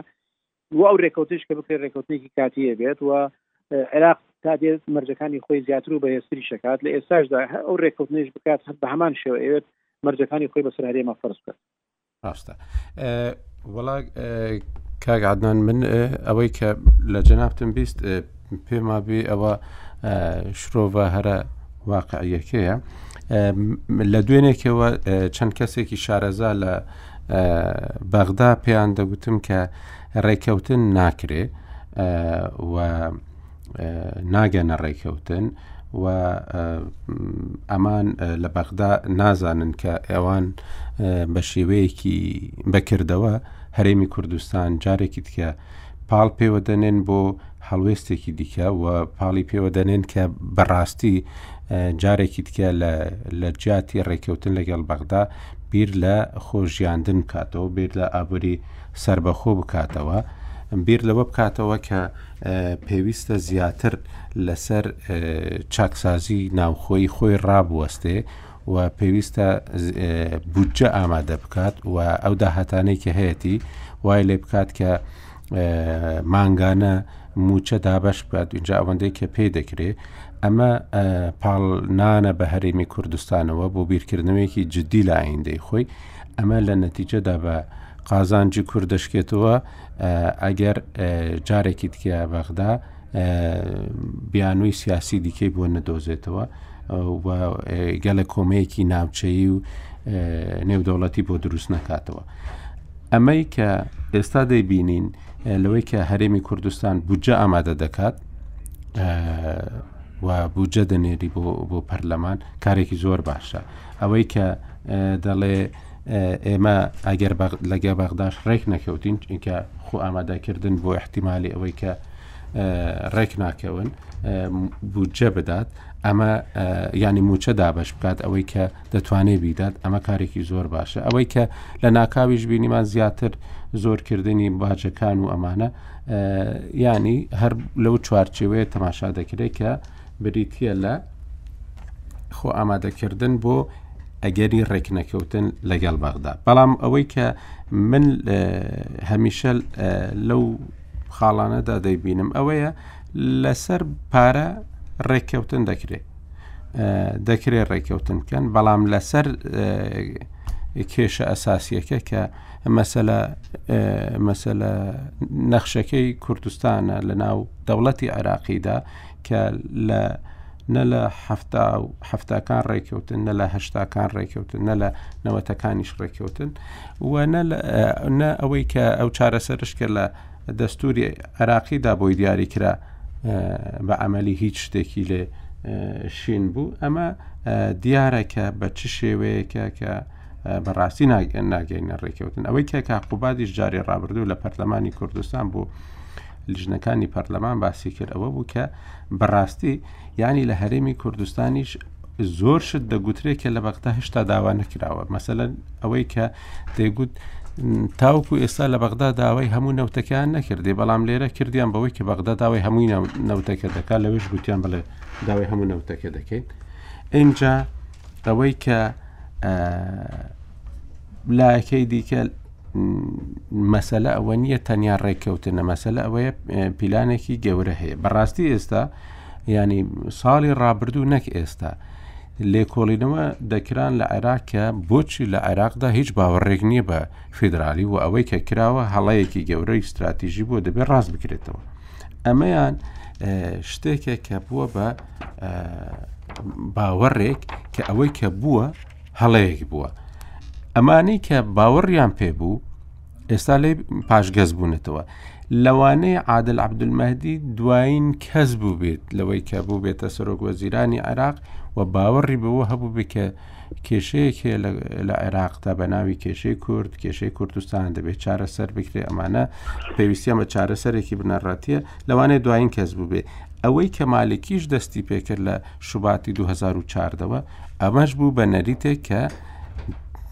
و ئەو رێککەوتنش کە بکرێت رێککەوتنێکی کاتیە بێت و عێراق تا دێت مەرجەکانی خۆی زیاتر و بەهێزتری شکات لە ئێستاشدا ئەو رێککەوتنش بکات هەر بە هەمان شێوە ئەوێت مەرجەکانی خۆی بەسەر هەرێمە فەرز بکات ڕاستە وڵا کاک عدنان من ئەوەی کە لە جەنابتم بیست پێما بێ ئەوە شرۆڤە هەرە واقعیەکەیە لە دوێنێکەوە چەند کەسێکی شارەزا لە بەغدا پێیان دەگوتم کە ڕێککەوتن ناکرێ و ناگەنە ڕێککەوتن و ئەمان لە بەغدا نازانن کە ئێوان بە شێوەیەکی بەکردەوە هەرێمی کوردستان جارێکی دیکە پاڵ پێوەدەنێن بۆ هەڵوێستێکی دیکە و پاڵی پێوە دەنێن کە بەڕاستی جارێکی دیکە لە جیاتی ڕێککەوتن لەگەڵ بەغدا بیر لە خۆژیاندن بکاتەوە بیر لە ئابووری سربەخۆ بکاتەوە. بیر لەوە بکاتەوە کە پێویستە زیاتر لەسەر چاکسازی ناوخۆی خۆی ڕابوەستێ و پێویستە بودجە ئامادە بکات و ئەو داهاتانەی کە هەیەی وای لێ بکات کە مانگانە موچە دابش بکات اینجا ئەوەندەی کە پێ دەکرێ ئەمە پاڵنانە بە هەرێمی کوردستانەوە بۆ بیرکردنەوەیەکی جددی لە ئایندەی خۆی ئەمە لە نەتیجەدا بە قازانجی کورد دەشکێتەوە ئەگەر جارێکی دیکە بەغدا بیانووی سیاسی دیکەی بۆ نەدۆزێتەوە و گەلە کۆمەیەکی ناوچەیی و نێودەوڵەتی بۆ دروست نکاتەوە. ئەمەی کە ئێستا دەیبینین لەوەی کە هەرێمی کوردستان بودجە ئامادە دەکات و بودجە دەنێری بۆ بۆ پەرلەمان کارێکی زۆر باشە ئەوەی کە دەڵێ ئێمە ئەگەر لەگە بەغداش ڕێک نەکەوتین چونکە خۆ ئامادەکردن بۆ احتیممالی ئەوەی کە ڕێک ناکەون بودجە بدات ئەمە ینی موچە دابش بکات ئەوەی کە دەتوانێت بیدات ئەمە کارێکی زۆر باشە ئەوەی کە لە ناکاویش بینیمان زیاتر زۆرکردنی باجەکان و ئەمانە ینی هەر لەو چوارچەوەیە تەماشا دەکرێت کە بریتە لە خۆ ئامادەکردن بۆ ئەگەری ڕێکنەکەوتن لەگەڵ بەغدا بەڵام ئەوەی کە من هەمیشە لەو خاڵانەدا دەیبینم ئەوەیە لەسەر پارە ڕێککەوتن دەکرێت دەکرێت ڕێککەوتن بکەن بەڵام لەسەر کێشە ئەساسیەکە کە مەسەلە مەسەلە نەخشەکەی کوردستانە لە ناو دەوڵەتی عێراقیدا کە لە نە لە هەفتاکان ڕێککەوتن نە لە هەشتاکان ڕێککەوتن نە لە نەوەتەکانیش ڕێککەوتن و نە ئەوەی کە ئەو چارەسەرش کە لە دەستوری عێراقیدا بۆی دیاری کرا بە عملی هیچ شتێکی لێ شین بوو ئەمە دیارەکە بە چ شێوەیەکە کە بەڕاستی ناگەینە ڕێککەوتن ئەوەی کە کاقوبادیش جارێ ڕابردوو لە پەرلەمانی کوردستان بوو لیژنەکانی پەرلەمان باسی کرد ئەوە بوو کە بەڕاستی ینی لە هەرێمی کوردستانیش زۆر شت دەگوترێت کە لە بەغتا هشتا داوا نەکراوە مەسەن ئەوەی کە دەیگوت تاوکو ئێستا لە بەغدا داوای هەموو نەوتەکەیان نەکردێ بەڵام لێرە کردیان بەوەی کە بەغدا داوای هەمووی نەوتەکە دەکات لەوێش گوتیان بڵێ داوای هەموو نەوتەکە دەکەین ئینجا ئەوەی کە لایەکەی دیکە مەسەلە ئەوە نییە تەنیا ڕێککەوتنە مەسەلە ئەوەیە پیلانێکی گەورە هەیە بەڕاستی ئێستا یانی ساڵی ڕابردوو نەک ئێستا لێکۆڵینەوە دەکران لە عێراق کە بۆچی لە عێراقدا هیچ باوەڕێک نییە بە فیدراالی و ئەوەی کە کراوە هەڵەیەکی گەورەی استراتیژی بۆ دەبێت ڕاست بکرێتەوە ئەمەیان شتێکە کە بووە بە باوەڕێک کە ئەوەی کە بووە هەڵەیەک بووە ئەمانەی کە باوەڕیان پێ بوو ئێستا لێ پاشگەز بوونەتەوە لەوانەیە عادل عبدمەدی دوایین کەس بوو بێت لەوەی کە بوو بێتە سەرۆک وەزیرانی عێراق و باوەڕی بەوە هەبوو بێت کە کێشەیەک هەیە لە عێراقدا بە ناوی کێشەی کورد کێشەی کوردستان دەبێت چارەسەر بکرێ ئەمانە پێویستیان بە چارەسەرێکی بنەڕاتە لەوانەیە دوایین کەس بوو بێ ئەوەی کە مالکیش دەستی پێکرد لە شوباتی دوو هەزار و چواردە وە، ئەمەش بوو بە نەریتێک کە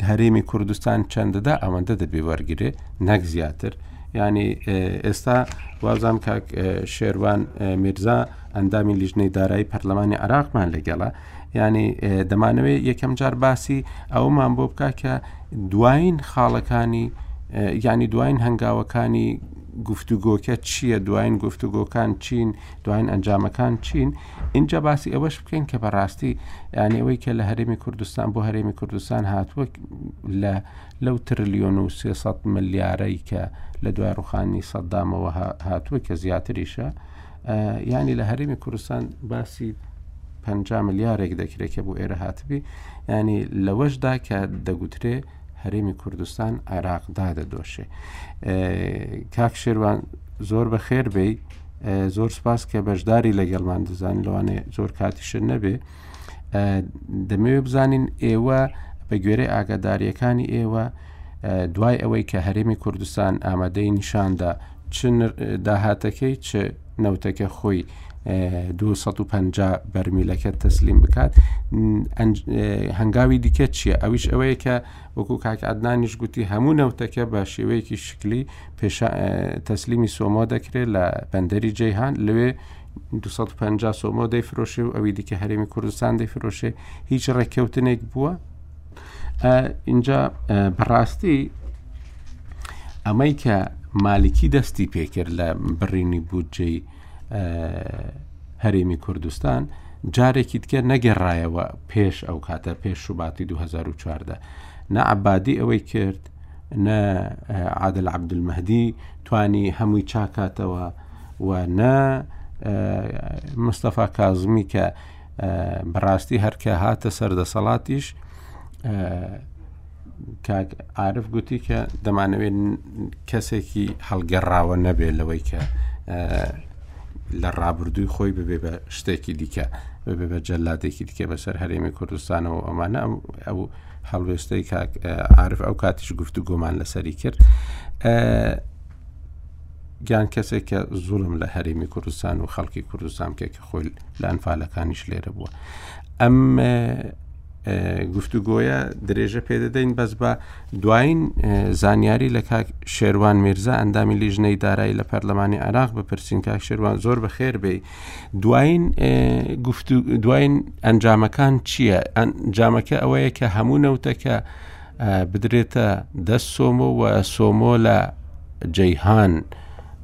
هەرێمی کوردستان چەندەدا ئەوەندە دەبێ وەرگێ نەک زیاتر ینی ئێستا وازان کاک شێروان میرزا ئەندامی لیژنەی دارایی پەرلەمانی عراقمان لەگەڵە ینی دەمانەوەی یەکەم جار باسی ئەومان بۆ بکە کە دوایین خاڵەکانی ینی دوایین هەنگاوەکانی گفتوگۆکە چییە دوایین گفتوگۆکان چین دواین ئەنجامەکان چین ئینجا باسی ئەوەش بکەین کە بەڕاستی یانەوەی کە لە هەرێمی کوردستان بۆ هەرێمی کوردستان هاتووە لە لەو ترلیۆن و 300 ملیارەی کە لە دوای ڕوخانی سەددامەوە هاتووە کە زیاتریشە ینی لە هەرێمی کوردستان باسی 5 ملیارێک دەکرێت کە بۆ ئێرە هاتبی ینی لەوەشدا کە دەگوترێ هەرێمی کوردستان عێراق دادەدۆشێ کاک شێوان زۆر بە خێر بی زۆر سپاس کە بەشداری لەگەڵمان دەزان لەوانێ زۆر کاتیشن نەبێ دەمەوێ بزانین ئێوە بە گوێرەی ئاگاداریەکانی ئێوە دوای ئەوەی کە هەرێمی کوردستان ئامادەی نیشاندا چ داهاتەکەی چ نەوتەکە خۆی 250 بەرمیلەکە تەسلیم بکات هەنگاوی دیکە چییە ئەویش ئەوەیە کە وەکو کاک عدنانیش گوتی هەموو نەوتەکە بە شێوەیەکی شکلی تەسلیمی سۆمۆ دەکرێت لە بەندەری جیهان لەوێ 250 سۆمۆ دەیفرۆشێ و ئەوی دیکە هەرێمی کوردستان دەیفرۆشێ هیچ ڕێککەوتنێک بووە ئینجا بەڕاستی ئەمەی کە مالکی دەستی پێکرد لە بڕینی بودجەی هەرێمی کوردستان جارێکی تکە نەگەڕایەوە پێش ئەو کاتە پێش شوباتی 2014 نەعبادی ئەوەی کرد نە عادل عبدمەدی توانی هەمووی چاکاتەوە و نە مستەفا کازمی کە بەڕاستی هەرکە هاتە سەر دەسەڵاتیش کاک عاعرف گوتی کە دەمانەوێت کەسێکی هەڵگەڕاوە نەبێت لەوەی کە لە ڕابردووی خۆی ببێ بە شتێکی دیکە ببێ بە جەلادێکی دیکە بەسەر هەرێمی کوردستانەوە ئەمانە ئەو هەڵوێستەی عاعرف ئەو کاتیش گفتو گۆمان لەسەری کرد گیان کەسێک کە زوڵم لە هەرێمی کوردستان و خەڵکی کوردستان کە کە خۆی لە ئەنفالەکانیش لێرە بووە ئەم گفتوگۆیە درێژە پێدەدەین بەس بە دوایین زانیاری لە کاک شێوان میرزا ئەندامی لیژنەی دارایی لە پەرلەمانی عراق بپرسین کاک شێوان زۆر بە خێر بێ دوایین دوایین ئەنجامەکان چییە؟ ئەنجامەکە ئەوەیە کە هەموو نەوتەکە بدرێتە دەست سۆمۆ و سۆمۆ لە جەیهان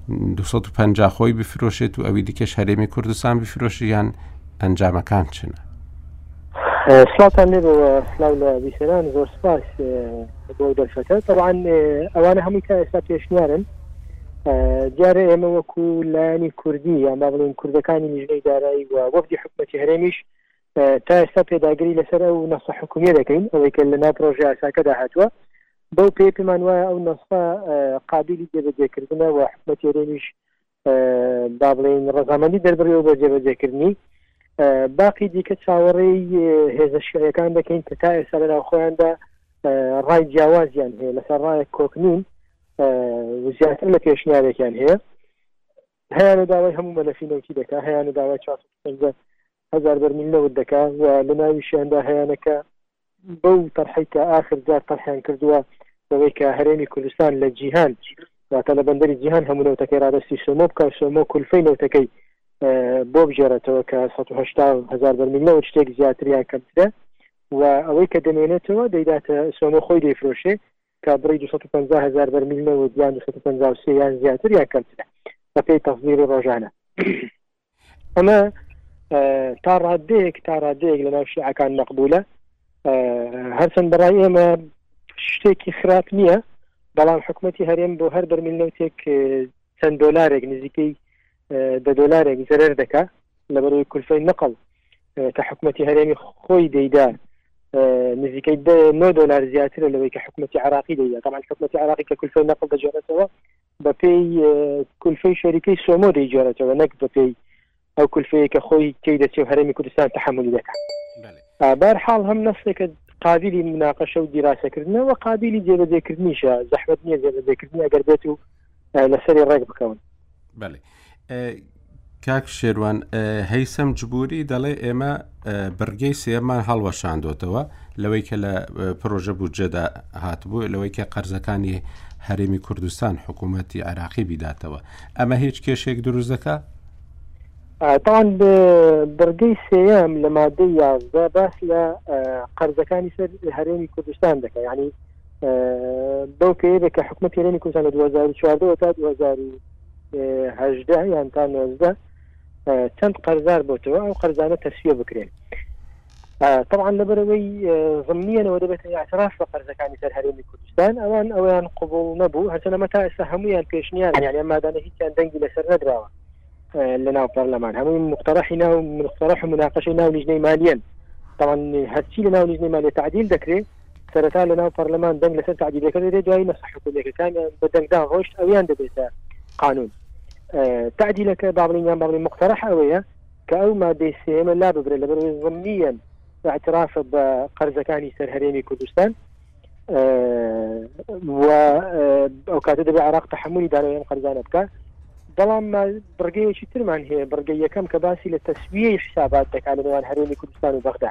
250 خۆی بفرۆشێت و ئەوی دیکەش هەرێمی کوردستان بفرۆشیان ئەنجامەکان چنە سلاوتان لێبەوە سلااو لە بیسەران زۆر سپاس بۆ دەرفەتە تەوان ئەوانە هەمووی تا ئێستا پێشنیارن دیارە ئێمە وەکو لایانی کوردی یان با بڵین کوردەکانی لیژنەی دارایی و وەفدی حکومەتی هەرێمیش تا ئێستا پێداگری لەسەر ئەو نەخسە حکومیە دەکەین ئەوەی کە لە ناو پرۆژه یاساکەدا هاتووە بەو پێ پێمان وایە ئەو نەخسە قابلی جێبەجێکردنە و حکومەت یێرێنیش با بڵێن ڕزامەندی دەربڕی و بۆ جێبەجێکردنی باقی دیکە چاوەڕێی هێزە شعەکان دەکەین کە تا ئێستا لە ناوخۆیاندا ڕای جیاوازیان هەیە لەسەر ڕایەک کۆکنین زیاتر لە پێشنیارێکیان هەیە هەیان داوای هەموو مەلەفی نەوتی دەکات هەیان داوای چ هەزار بەرمیل نەوت دەکا و لە ناویشیاندا هەیانە کە بەو تەرحەی کە ئاخر جار تەرحیان کردووە بەوەی کە هەرێمی کوردستان لە جیهان واتە لە بەندەری جیهان هەموو نەوتەکەی ڕادەستی سۆمۆ بکە و سۆمۆ کولفەی نەوتەکەی بۆ بگێڕێتەوە کە 1970 هزار بەرمیل نەوت شتێک زیاتریان کەمترە و ئەوەی کە دەمێنێتەوە دەیداتە سۆمۆ خۆی دەیفرۆشێ کە بڕی 250 هزار بەرمیل نەوت یان 250 یان زیاتر یان کەمترە بەپێی تەفزیری ڕۆژانە ئەمە تا ڕادەیەک تا ڕادەیەک لە ناو شیعەکان مەقبولە هەرچەند بەڕای ئێمە شتێکی خراپ نییە بەڵام حکوومەتتی هەرێم بۆ هەر بەرمیل نەوتێک چەند دۆلارێک نزیکەی دە دۆلارێک زەرەر دەکا لەبەرەوەی کولفەی نقل کە حکوومەتتی هەرێمی خۆی دەیدا نزیکەی 9 دلار زیاترە لەوەی کە حکوومەتتی عراقی دەیە تامان حکوومەتتی عراقی کە کولفەی نقل دەجێڕێتەوە بەپێی کولفەی شەریکەی سۆمۆ دەیگێڕێتەوە نەک بەپێی ئەو کولفەیە کە خۆی تێی دەچێ و هەرێمی کوردستان تەحملی دەکات بار حاڵ هەم نەسێکە قابلی مناقەشە و دیراسەکردنەوە قابلی جێبەجێکردنیشە زەحمت نییە جێبەجێکردنی ئەگەر بێت و لەسەری ڕێک بکەون کاک شێروان هەیسەم جبووری دەڵێ ئێمە بڕگەی سێمان هەڵوەشاندۆتەوە لەوەی کە لە پرۆژە بودجەدا هاتبوو لەوەی کە قەرزەکانی هەرێمی کوردستان حکوومەتتی عراقی بیداتەوە ئەمە هیچ کێشێک دروستەکە تاان بڕگەی سێم لە مادە یازدە باس لە قەرزەکانی سەر هەرێمی کوردستان دەکە ینی بەو پێ دەکە حکومەت هەرێمی کوردستان لە 2014 تا 2000 هەژدە یان تا نۆزدە چەند قەرزار بۆتەوە ئەو قەرزانە تەسویە بکرێن طبعا لەبەرەوەی زمنیەنەوە دەبێت اعتراف بە قەرزەکانی سەر هەرێمی کوردستان ئەوان ئەویان قوبول نەبوو هەرچەنەمە تا ئێستا هەمویان پێشنیار یانە مادانە هیچیان دەنگی لەسەر نەدراوە لە ناو پەرلەمان هەمووی مخترحی ناو مخترح مناقشی ناو لیژنەی مالیەن طبعا هەرچی لە ناو لیژنەی مالیە تعدیل دەکرێت سەرەتا لەناو پەرلەمان دەنگ لەسەر تعدیلەکە دەدرێت دوایی مەسە حکوومیەکەکانیان بە دەنگدان ڕۆشت ئەویان دەبێتە قانون تعدیلەکە بابلینیان بابلی مخترح ئەوەیە کە ئەو مادەی سێمە لا ببرێت لە بەروێ زمنیەن اعتراف بە قەرزەکانی سەر هەرێمی کوردستان و ئەو کاتە دەبێت عراق تحملی دانەوەیان قەرزانە بکە بەڵام بڕگەیەکی ترمان هەیە بڕگە یەکەم کە باسی لە تەسویە حسابات دەکات لە نێوان هەرێمی کوردستان و بەغدا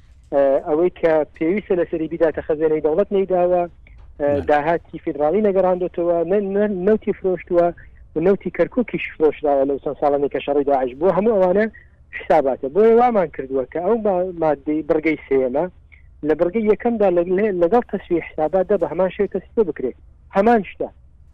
ئەوەی کە پێویستە لەسەری بیداتە خەزێنەی دەوڵەت نەیداوە داهاتی فیدراڵی نەگەڕاندێتەوە نەوتی فرۆشتووە نەوتی کەرکووکیش فرۆشراوە لەو چەند ساڵانی کە شەڕی داعش بووە هەموو ئەوانە حساباتە بۆیە وامان کردووە کە ئەو مادەی بڕگەی سێمە لە بڕگەی یەکەمدا لەگەڵ تەسوی حساباتدا بە هەمان شێ تەسوی بکرێت هەمان شتە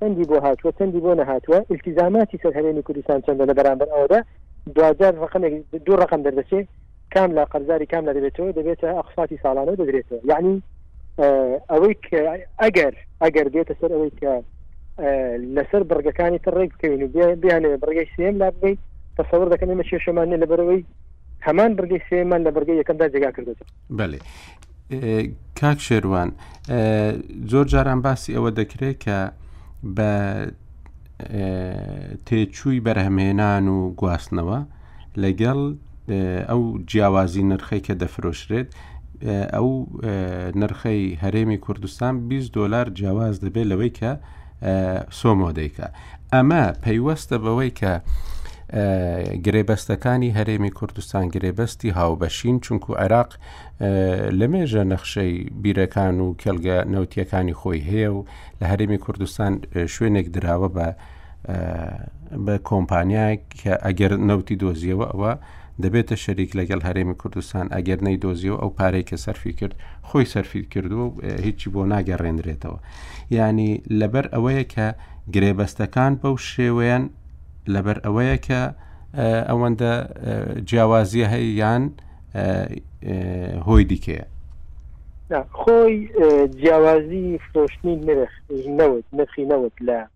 چەندی بۆ هاتووە چەندی بۆ نەهاتووە، ئیلتیزاماتی سەر هەرێمی کوردستان چەندە لە بەرامبەر ئەوەدا، دواجار ڕەقەمێک دوو ڕەقەم دەردەچێ کام لا قەرزاری کام لا دەبێتەوە دەبێتە ئەقساتی ساڵانە و دەدرێتەوە یعنی ئەوەی ئەگەر ئەگەر بێتە سەر ئەوەی کە لەسەر بڕگەکانی تر ڕێک بکەین و بیانێ بڕگەی سێم لا بگەیت تەسەور دەکەن ئمە کێشەمانە لەبەرەوەی هەمان بڕگەی سێمان لە بڕگەی یەکەمدا جێگا کردێتەوە بەێ کاک شێروان زۆر جاران باسی ئەوە دەکرێت کە بە تێچووی بەرهەمهێنان و گواستنەوە لەگەڵ ئەو جیاوازی نرخەی کە دەفرۆشرێت ئەو نرخەی هەرێمی کوردستان 20 دلار جیاواز دەبێت لەوەی کە سۆمۆ دەیکا ئەمە پەیوەستە بەوەی کە گرێبەستەکانی هەرێمی کوردستان گرێبەستی هاوبەشین چونکو عێراق لە مێژە نەخشەی بیرەکان و کێلگە نەوتیەکانی خۆی هەیە و لە هەرێمی کوردستان شوێنێک دراوە بە بە کۆمپانیایەک کە ئەگەر نەوتی دۆزیەوە ئەوە دەبێتە شەریک لەگەڵ هەرێمی کوردستان ئەگەر نەی دۆزیەوە ئەو پارەی کە سەرفی کرد خۆی سەرفیت کردووە و هیچی بۆ ناگەڕێنرێتەوە یانی لەبەر ئەوەیە کە گرێبەستەکان بەو شێوەیەن لەبەر ئەوەیە کە ئەوەندە جیاوازیە هەیان هۆی دیکەیە خۆی جیاوازی فرۆشتنی نرخ نەوت نرخی نەوت لە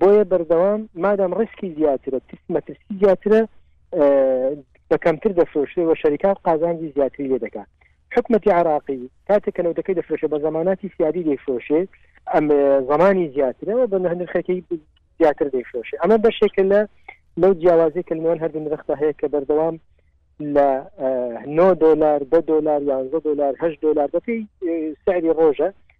بۆیە بەردەوام مادەم ڕسکی زیاترە ترس مەترسی زیاترە بە کەمتر دەفرۆشێ و شەریکات قازانجی زیاتری لێ دەکات حکومەتی عراقی کاتێک کە نەوتەکەی دەفرۆشێ بە زماناتی سیادی دەیفرۆشێ ئەم زمانی زیاترەوە بە نرخەکەی زیاتر دەیفرۆشێ ئەمە بەشێکە لە لەو جیاوازی کە لەوان هەردوو نرخدا هەیە کە بەردەوام لە 9 دلار دە دلار یانزە دلار هە دلار بەپی سعری ڕۆژە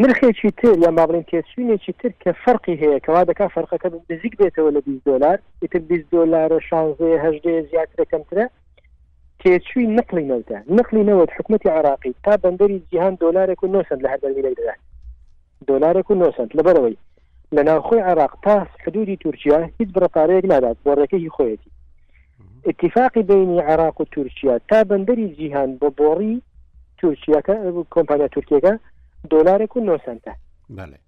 نرخێکی تر یان با بڵێین تێچووینێکی تر کە فەرقی هەیە کە وا دەکات فەرقەکە نزیک بێتەوە لە 20 دۆلار ئیتر 20 دۆلارە شانزەیە هەژدەیە زیاترە کەمترە تێچووی نقلی نەوتە نقلی نەوت حکوومەتی عراقی تا بەندەری جیهان دۆلارێک و 900 لە هەر بەرمیلێک دەدات دۆلارێک و 900 لەبەرەوەی لە ناوخۆی عێراق تا حدودی تورکیا هیچ بڕە پارەیەک نادات بۆ ڕێکە هی خۆیەتی اتفاقی بینی عێراق و تورکیا تا بەندەری جیهان بۆ بۆڕی تورکیەکە کۆمپانیا تورکیەکە دۆلارێک و 9 سنتە بله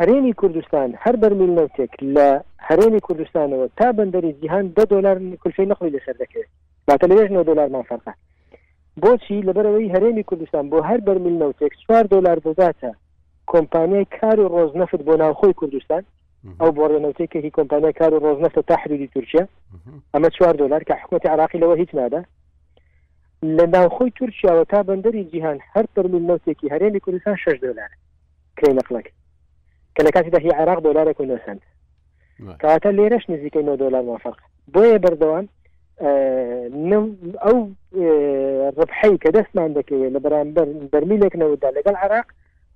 هەرێمی کوردستان هەر بەرمیل نەوتێک لە هەرێمی کوردستانەوە تا بەندەری جیهان دە دلار کلفی نقلی لەسەر دەکەێت باتە لەێژ 9 دلارمان فەرقە بۆچی لەبەرەوەی هەرێمی کوردستان بۆ هەر بەرمیل نەوتێک 4 دلار دەداتە کۆمپانیای کار و ڕۆزنەفت بۆ ناوخۆی کوردستان ئەو بۆڕە نەوتەی کە هی کۆمپانیای کار و ڕۆزنەفتە تا حدودی تورکیا ئەمە چوار دلار کە حکوومەتی عراقی لەوە هیچ نادا لە ناوخۆی تورکیاوە تا بەندەری جیهان هەر پرمیل نەوتێکی هەرێمی کوردستان 6 دلار کەی نەقلەکە کە لە کاتیدا هی عراق دلارێک و نەسەند کەواتە لێرەش نزیکەی نۆ دۆلار مافەرق بۆیە بەردەوام ئەو ڕبحەی کە دەستمان دەکەوێت لە بەرامبەر بەرمیلێک نەوەدا لەگەڵ عراق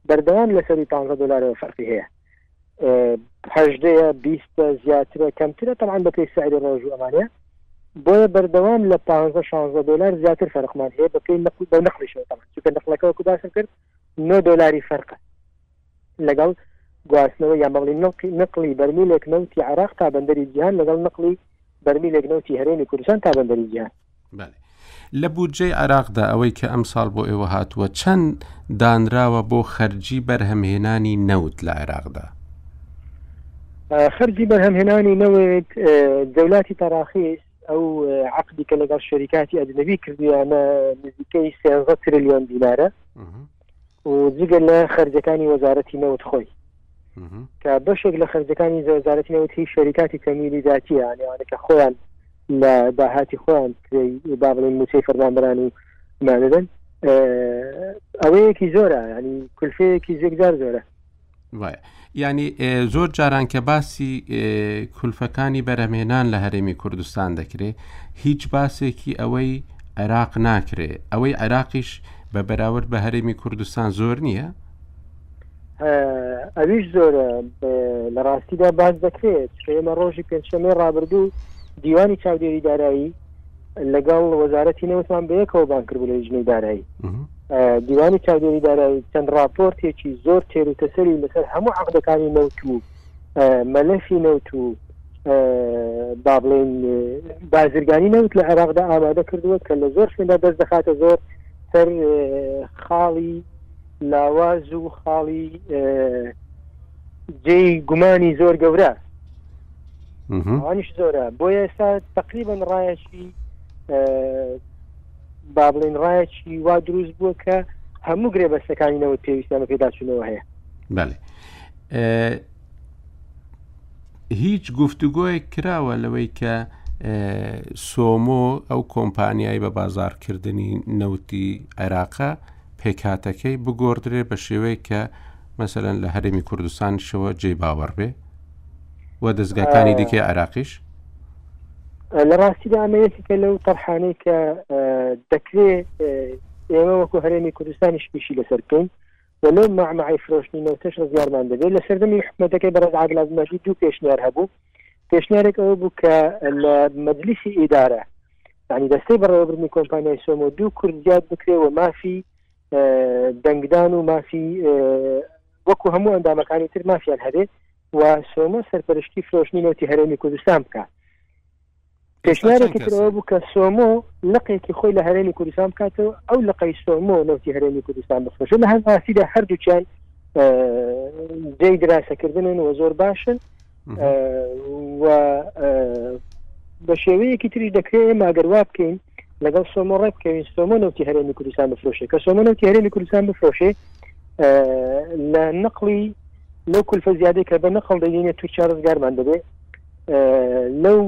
بەردەوام لەسەری 15 دلارەوە فەرقی هەیە هەژدەیە بیستە زیاترە کەمترە تەمان بەپی سعری ڕۆژ و ئەمانە بۆیە بەردەوام لە 15 16 دلار زیاتر فەرقمان هەیە بەپی نەقل بە نەخلیشەوە چکە نەخلەکەەوەکو باسم کرد نۆ دۆلاری فەرقە لەگەڵ گواستنەوە یان بە بڵی نڵقی نقلی بەرمیلێک نەوتی عێراق تا بەندەری جیهان لەگەڵ نقلی بەرمیلێک نەوتی هەرێمی کوردستان تا بەندەری جیهان لە بودجەی عراقدا ئەوەی کە ئەم ساڵ بۆ ئێوە هاتووە چەند دانراوە بۆ خەرجی بەرهەمهێنانی نەوت لە عێراقدا خەرجی بەرهەمهێنانی نەوت دەولاتی تەراخیش ئەو عقدی کە لەگەڵ شەریکاتی ئەجنەبی کردویانە نزیکەی سێزە تریلیۆن دینارە و جگە لە خەرجەکانی وەزارەتی نەوت خۆی کە بەشێک لە خەرجەکانی وەزارەتی نەوت هی شەریکاتی تەمیلی داچیانەوانە کە خۆیان لە داهاتی خۆیان با بڵین موچەی فەرمانبران و نادەدەن ئەوەیەکی زۆرە ینی کلفەیەکی زێکجار زۆرە ینی زۆر جاران کە باسی کولفەکانی بەرەمێنان لە هەرێمی کوردستان دەکرێت هیچ باسێکی ئەوەی عێراق ناکرێ ئەوەی عێراقیش بە بەراورد بە هەرێمی کوردستان زۆر نییە ئەویش زۆرە لە ڕاستیدا باز دەکرێت ئێمە ڕۆژی پێنجشەمەی ڕابردوو دیوانی چاودێری دارایی لەگەڵ وەزارەتی نەوتمان بەیەکەوە بانکرد لە لیژنەی دارایی دیوانی چاودێری دارایی چەند راپۆرتێکی زۆر تێر و تەسەری لەسەر هەموو عقدەکانی نەوت و مەلەفی نەوت و با بڵێن بازرگانی نەوت لە عێراقدا ئامادە کردووە کە لە زۆر شوێندا دەست دەخاتە زۆر سەر خاڵی لاواز و خاڵی جێی گومانی زۆر گەورە ئەوانیش زۆرە بۆ ئێستا تقریبن ڕایەکی با بڵین ڕایەکی وا دروست بووە کە هەموو گرێ بەستەکانی نەوە پێویستیانە پێداچوونەوە هەیە بەێ هیچ گفتوگۆیەک کراوە لەوەی کە سۆمۆ ئەو کۆمپانیایی بە بازارکردنی نەوتی عێراقە پێکاتەکەی بگۆڕدرێ بە شێوەیە کە مەسەرەن لە هەرێمی کوردستانشەوە جێ باوەڕ بێ و دەستگاکانی دیکەی عێراقیش لە ڕاستیدا ئەمە یەکێکە لەو تەرحانەی کە دەکرێ ئێمە وەکو هەرێمی کوردستانی شپیشی لەسەر بکەین و لەو مامەعی فرۆشتنی نەوتەش ڕزگارمان دەبێت لە سەردەمی حکومەتەکەی بەڕز عادلات مەژی دوو پێشنیار هەبوو پێشنیارێک ئەوە بوو کە لە مەجلیسی ئیدارە ینی دەستەی بەڕێوەبرنی کۆمپانیای سۆمۆ دوو کورد زیاد بکرێ و مافی دەنگدان و مافی وەکو هەموو ئەندامەکانی تر مافیان هەبێ و سۆمۆ سەرپەرشتی فرۆشتنی نەوتی هەرێمی کوردستان بکە پێشنارێکی ترەوە بوو کە سۆمۆ لقێکی خۆی لە هەرێمی کوردستان بکاتەوە ئەو لقی سۆمۆ نەوتی هەرێمی کوردستان بفرۆشە لە هەر ماسیدا هەردووچیان جێی دراسەکردنن و زۆر باشن و بە شێوەیەکی تریش دەکرێت ماگەر وا بکەین لەگەڵ سۆمۆ ڕێ بکەین سۆمۆ نەوتی هەرێمی کوردستان بفرۆشێ کە سۆمۆ نەوتی هەرێمی کوردستان بفرۆشێ لە نقلی لەو کولفە زیادەی کە بە نقل دەینە تورکیا ڕزگارمان دەبێ لەو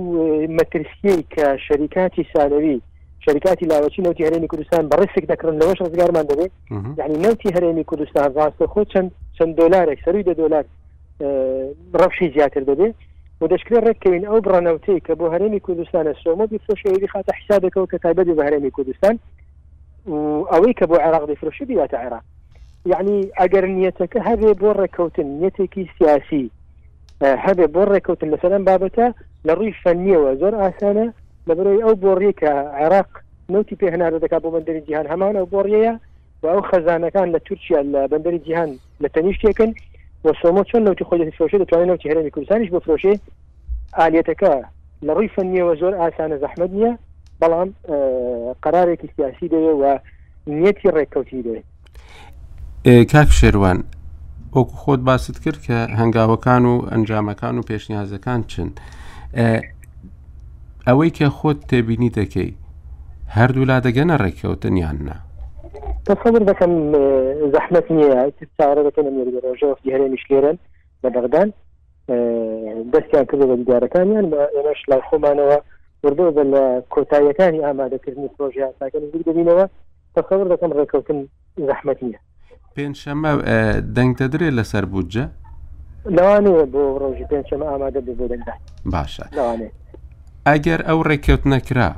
مەترسیی کە شەریکاتی سانەوی شەریکاتی لاوەچی نەوتی هەرێمی کوردستان بە ڕسک دەکڕن لەوەش ڕزگارمان دەبێت یعنی نەوتی هەرێمی کوردستان ڕاستە خۆ چەند چەند دلارێک سەروی دە دلار ڕەوشی زیاتر دەبێت و دەشکرێت ڕێککەوین ئەو بڕەنەوتەی کە بۆ هەرێمی کوردستانە سۆمە بیفرۆشەوەی بخاتە حسابێکەوە کە تایبەت بە هەرێمی کوردستان و ئەوەی کە بۆ عێراق دیفرۆشی بیاتە عێراق یعنی ئەگەر نیەتەکە هەبێ بۆ ڕێککەوتن نیەتێکی سیاسی هەبێ بۆ ڕێککەوتن لەسەرم بابەتە لە ڕووی فەنیەوە زۆر ئاسانە لە بەرەوەی ئەو بۆڕیە کە عێراق نوتی پێهناردە دەکات بۆ بەندەری جیهان هەمان ئەو بۆڕیەیە و ئەو خەزانەکان لە تورکیا لە بەندەری جیهان لە تەنیشتێکن و سۆمۆ چۆن نەوتی خۆی دەفرۆشێت دەتوانێت نەوتی هەرێمی کوردستانیش بۆ فرۆشێ ئالەتەکە لە ڕووی فەنیەوە زۆر ئاسانە زەحمت نییە بەڵام قرارێکی سیاسی دەوێ و نیەتی ڕێککەوتی دەوێت کاک شێروان وەکو خۆت باست کرد کە هەنگاوەکان و ئەنجامەکان و پێشنیازەکان چن ئەوەی کە خۆت تێبینی دەکەی هەردوولا دەگەنە ڕێککەوتن یان نا تەسەور دەکەم زەحمەت نییە چاڕە دەکەن ئەمێری ڕۆژە وەفتی هەرێمیش لێرن لە بەغدان دەستیان کرد بە دیدارەکانیان و ئێمەش لای خۆمانەوە وردۆ بە لە کۆتاییەکانی ئامادەکردنی پرۆژیاساکە نزیک دەبینەوە تەسەور دەکەم ڕێککەوتن زەحمەت نییە پێنجشەممە دەنگدەدرێت لەسەر بودجە لەوانەیە بۆ ڕۆژی پێنجشەمە ئامادە بێ بۆ دەنگدا باشە لەوانێت ئەگەر ئەو ڕێککەوت نەکرا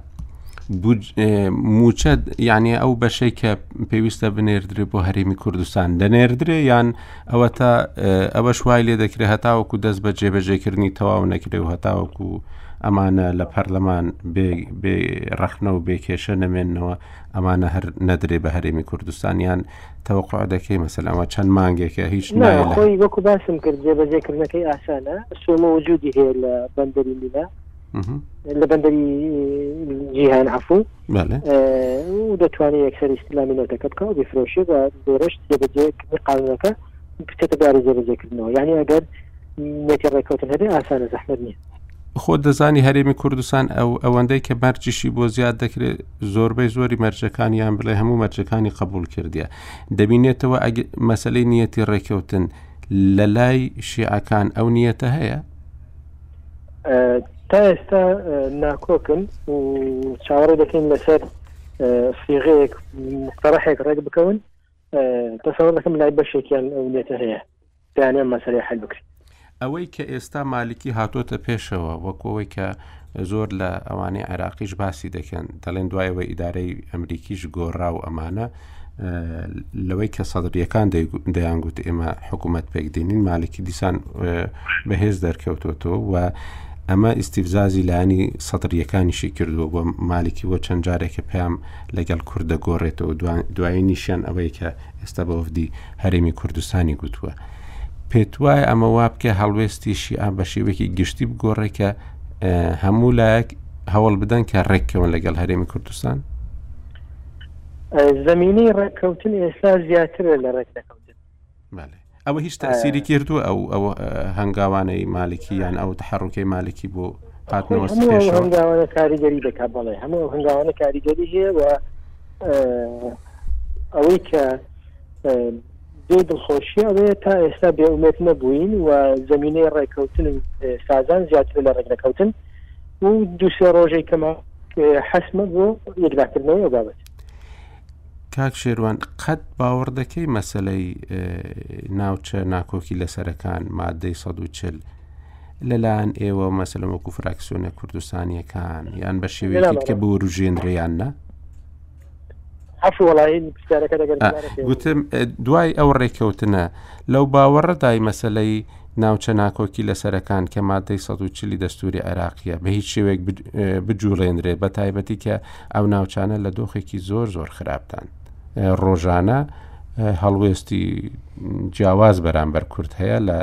موچە یعنی ئەو بەشەی کە پێویستە بنێردرێ بۆ هەرێمی کوردستان دەنێردرێ یان ئەوە تا ئەوە شوای لێ دەکرێ هەتاوەکو دەست بە جێبەجێکردنی تەواو نەکرێ و هەتاوەکو ئەمانە لە پەرلەمان ڕەخنە و بێکێشە نەمێنەوە ئەمانە هەر نەدرێ بە هەرێمی کوردستانیان تەوەقع دەکەی مەسەلەوە چەند مانگێکە هیچ ناخۆی وەکو باسم کرد جێبەجێکردنەکەی ئاسانە سۆمە وجودی هەیە لە بەندەری مینا لە بەندەری جیهان عفو و دەتوانێت یەکسەر ئیسلامی نەتەکە بکە و بفرۆشێ بە لێرەش جێبەجێکردنی قانونەکە بچێتە داری جێبەجێکردنەوە یعنی ئەگەر نێتی ڕێککەوتن هەبێ ئاسانە زەحمت نییە خۆت دەزانی هەرێمی کوردستان ئەو ئەوەندەی کە مەرجشی بۆ زیاد دەکرێت زۆربەی زۆری مەرجەکانیان بڵێ هەموو مەرجەکانی قبول کردیە دەبینێتەوە مەسلەی نیەتی ڕێککەوتن لە لای شیعەکان ئەو نیەتە هەیە تا ئێستا ناکۆکن و چاوەڕێ دەکەین لەسەر سیغەیەک مقتەڕحێک ڕێک بکەون تەسەوە دەکەم لای بەشێکیان ئەو نێتە هەیە دانێن مەسەلەی حەل بکرێت. ئەوەی کە ئێستا مالکی هاتۆتە پێشەوە وەکو ئەوەی کە زۆر لە ئەوانەی عێراقیش باسی دەکەن دەڵێن دوایەوە ئیدارەی ئەمریکیش گۆڕا و ئەمانە لەوەی کە سەدریەکان دەیانگوت ئێمە حکوومەت پێکدێنین مالکی دیسان بەهێز دەرکەوتۆتەوە و ئەمە ئیسیفزازی لانی سەدریەکانیشی کردووە بۆ مالکی وە چەند جارێکە پێم لەگەڵ کوردە گۆڕێتەوە دوای نیشان ئەوەی کە ئێستا بە وەفدی هەرێمی کوردستانی گوتووە. پێت وایە ئەمە وابکە هەڵوێستی شیعە بە شێوەیەکی گشتی بگۆڕێ کە هەموو لایەک هەوڵ بدەن کە ڕێککەون لەگەڵ هەرێمی کوردستان زمینی ڕێککەوتن ئێستا زیاترە لە ڕێککەوتن ئەوە هیچ تاسیری کردووە ئەو ئەو هەنگاوانەی مالکی یان ئەو تحڕوکەی مالکی بۆ هاتنەوە هەنگاوانە کاریگەری دەکات بەڵێ هەموو هەنگاوانە کاریگەری هەیە و ئەوەی کە بێ دڵخۆشی ئەوەیە تا ئێستا بێ ئومێت نەبووین و زمینەی ڕێککەوتن و سازان زیاتر لە ڕێکنەکەوتن و دوسێ ڕۆژەی کەمە حەسمە بۆ یەکداکردنەوەی بابەت کاک شێروان قەت باوەڕ دەکەی مەسلەی ناوچە ناکۆکی لە سەرەکان مادەی 140 لەلاەن ئێوە مەسلە وەکو فراکسیۆنە کوردستانیەکان یان بە شێوەیەکیت کە بۆ روژێنریان نە گوتم دوای ئەو ڕێککەوتنە لەو باوەڕەدای مەسلەی ناوچە ناکۆکی لە سەرەکان کە مادەی 140 دەستوری عێراقیە بە هیچ شێوێک بجوڵێنرێ بە تایبەتی کە ئەو ناوچانە لە دۆخێکی زۆر زۆر خراپدان. ڕۆژانە هەڵوێستی جیاواز بەرامبەر کورد هەیە لە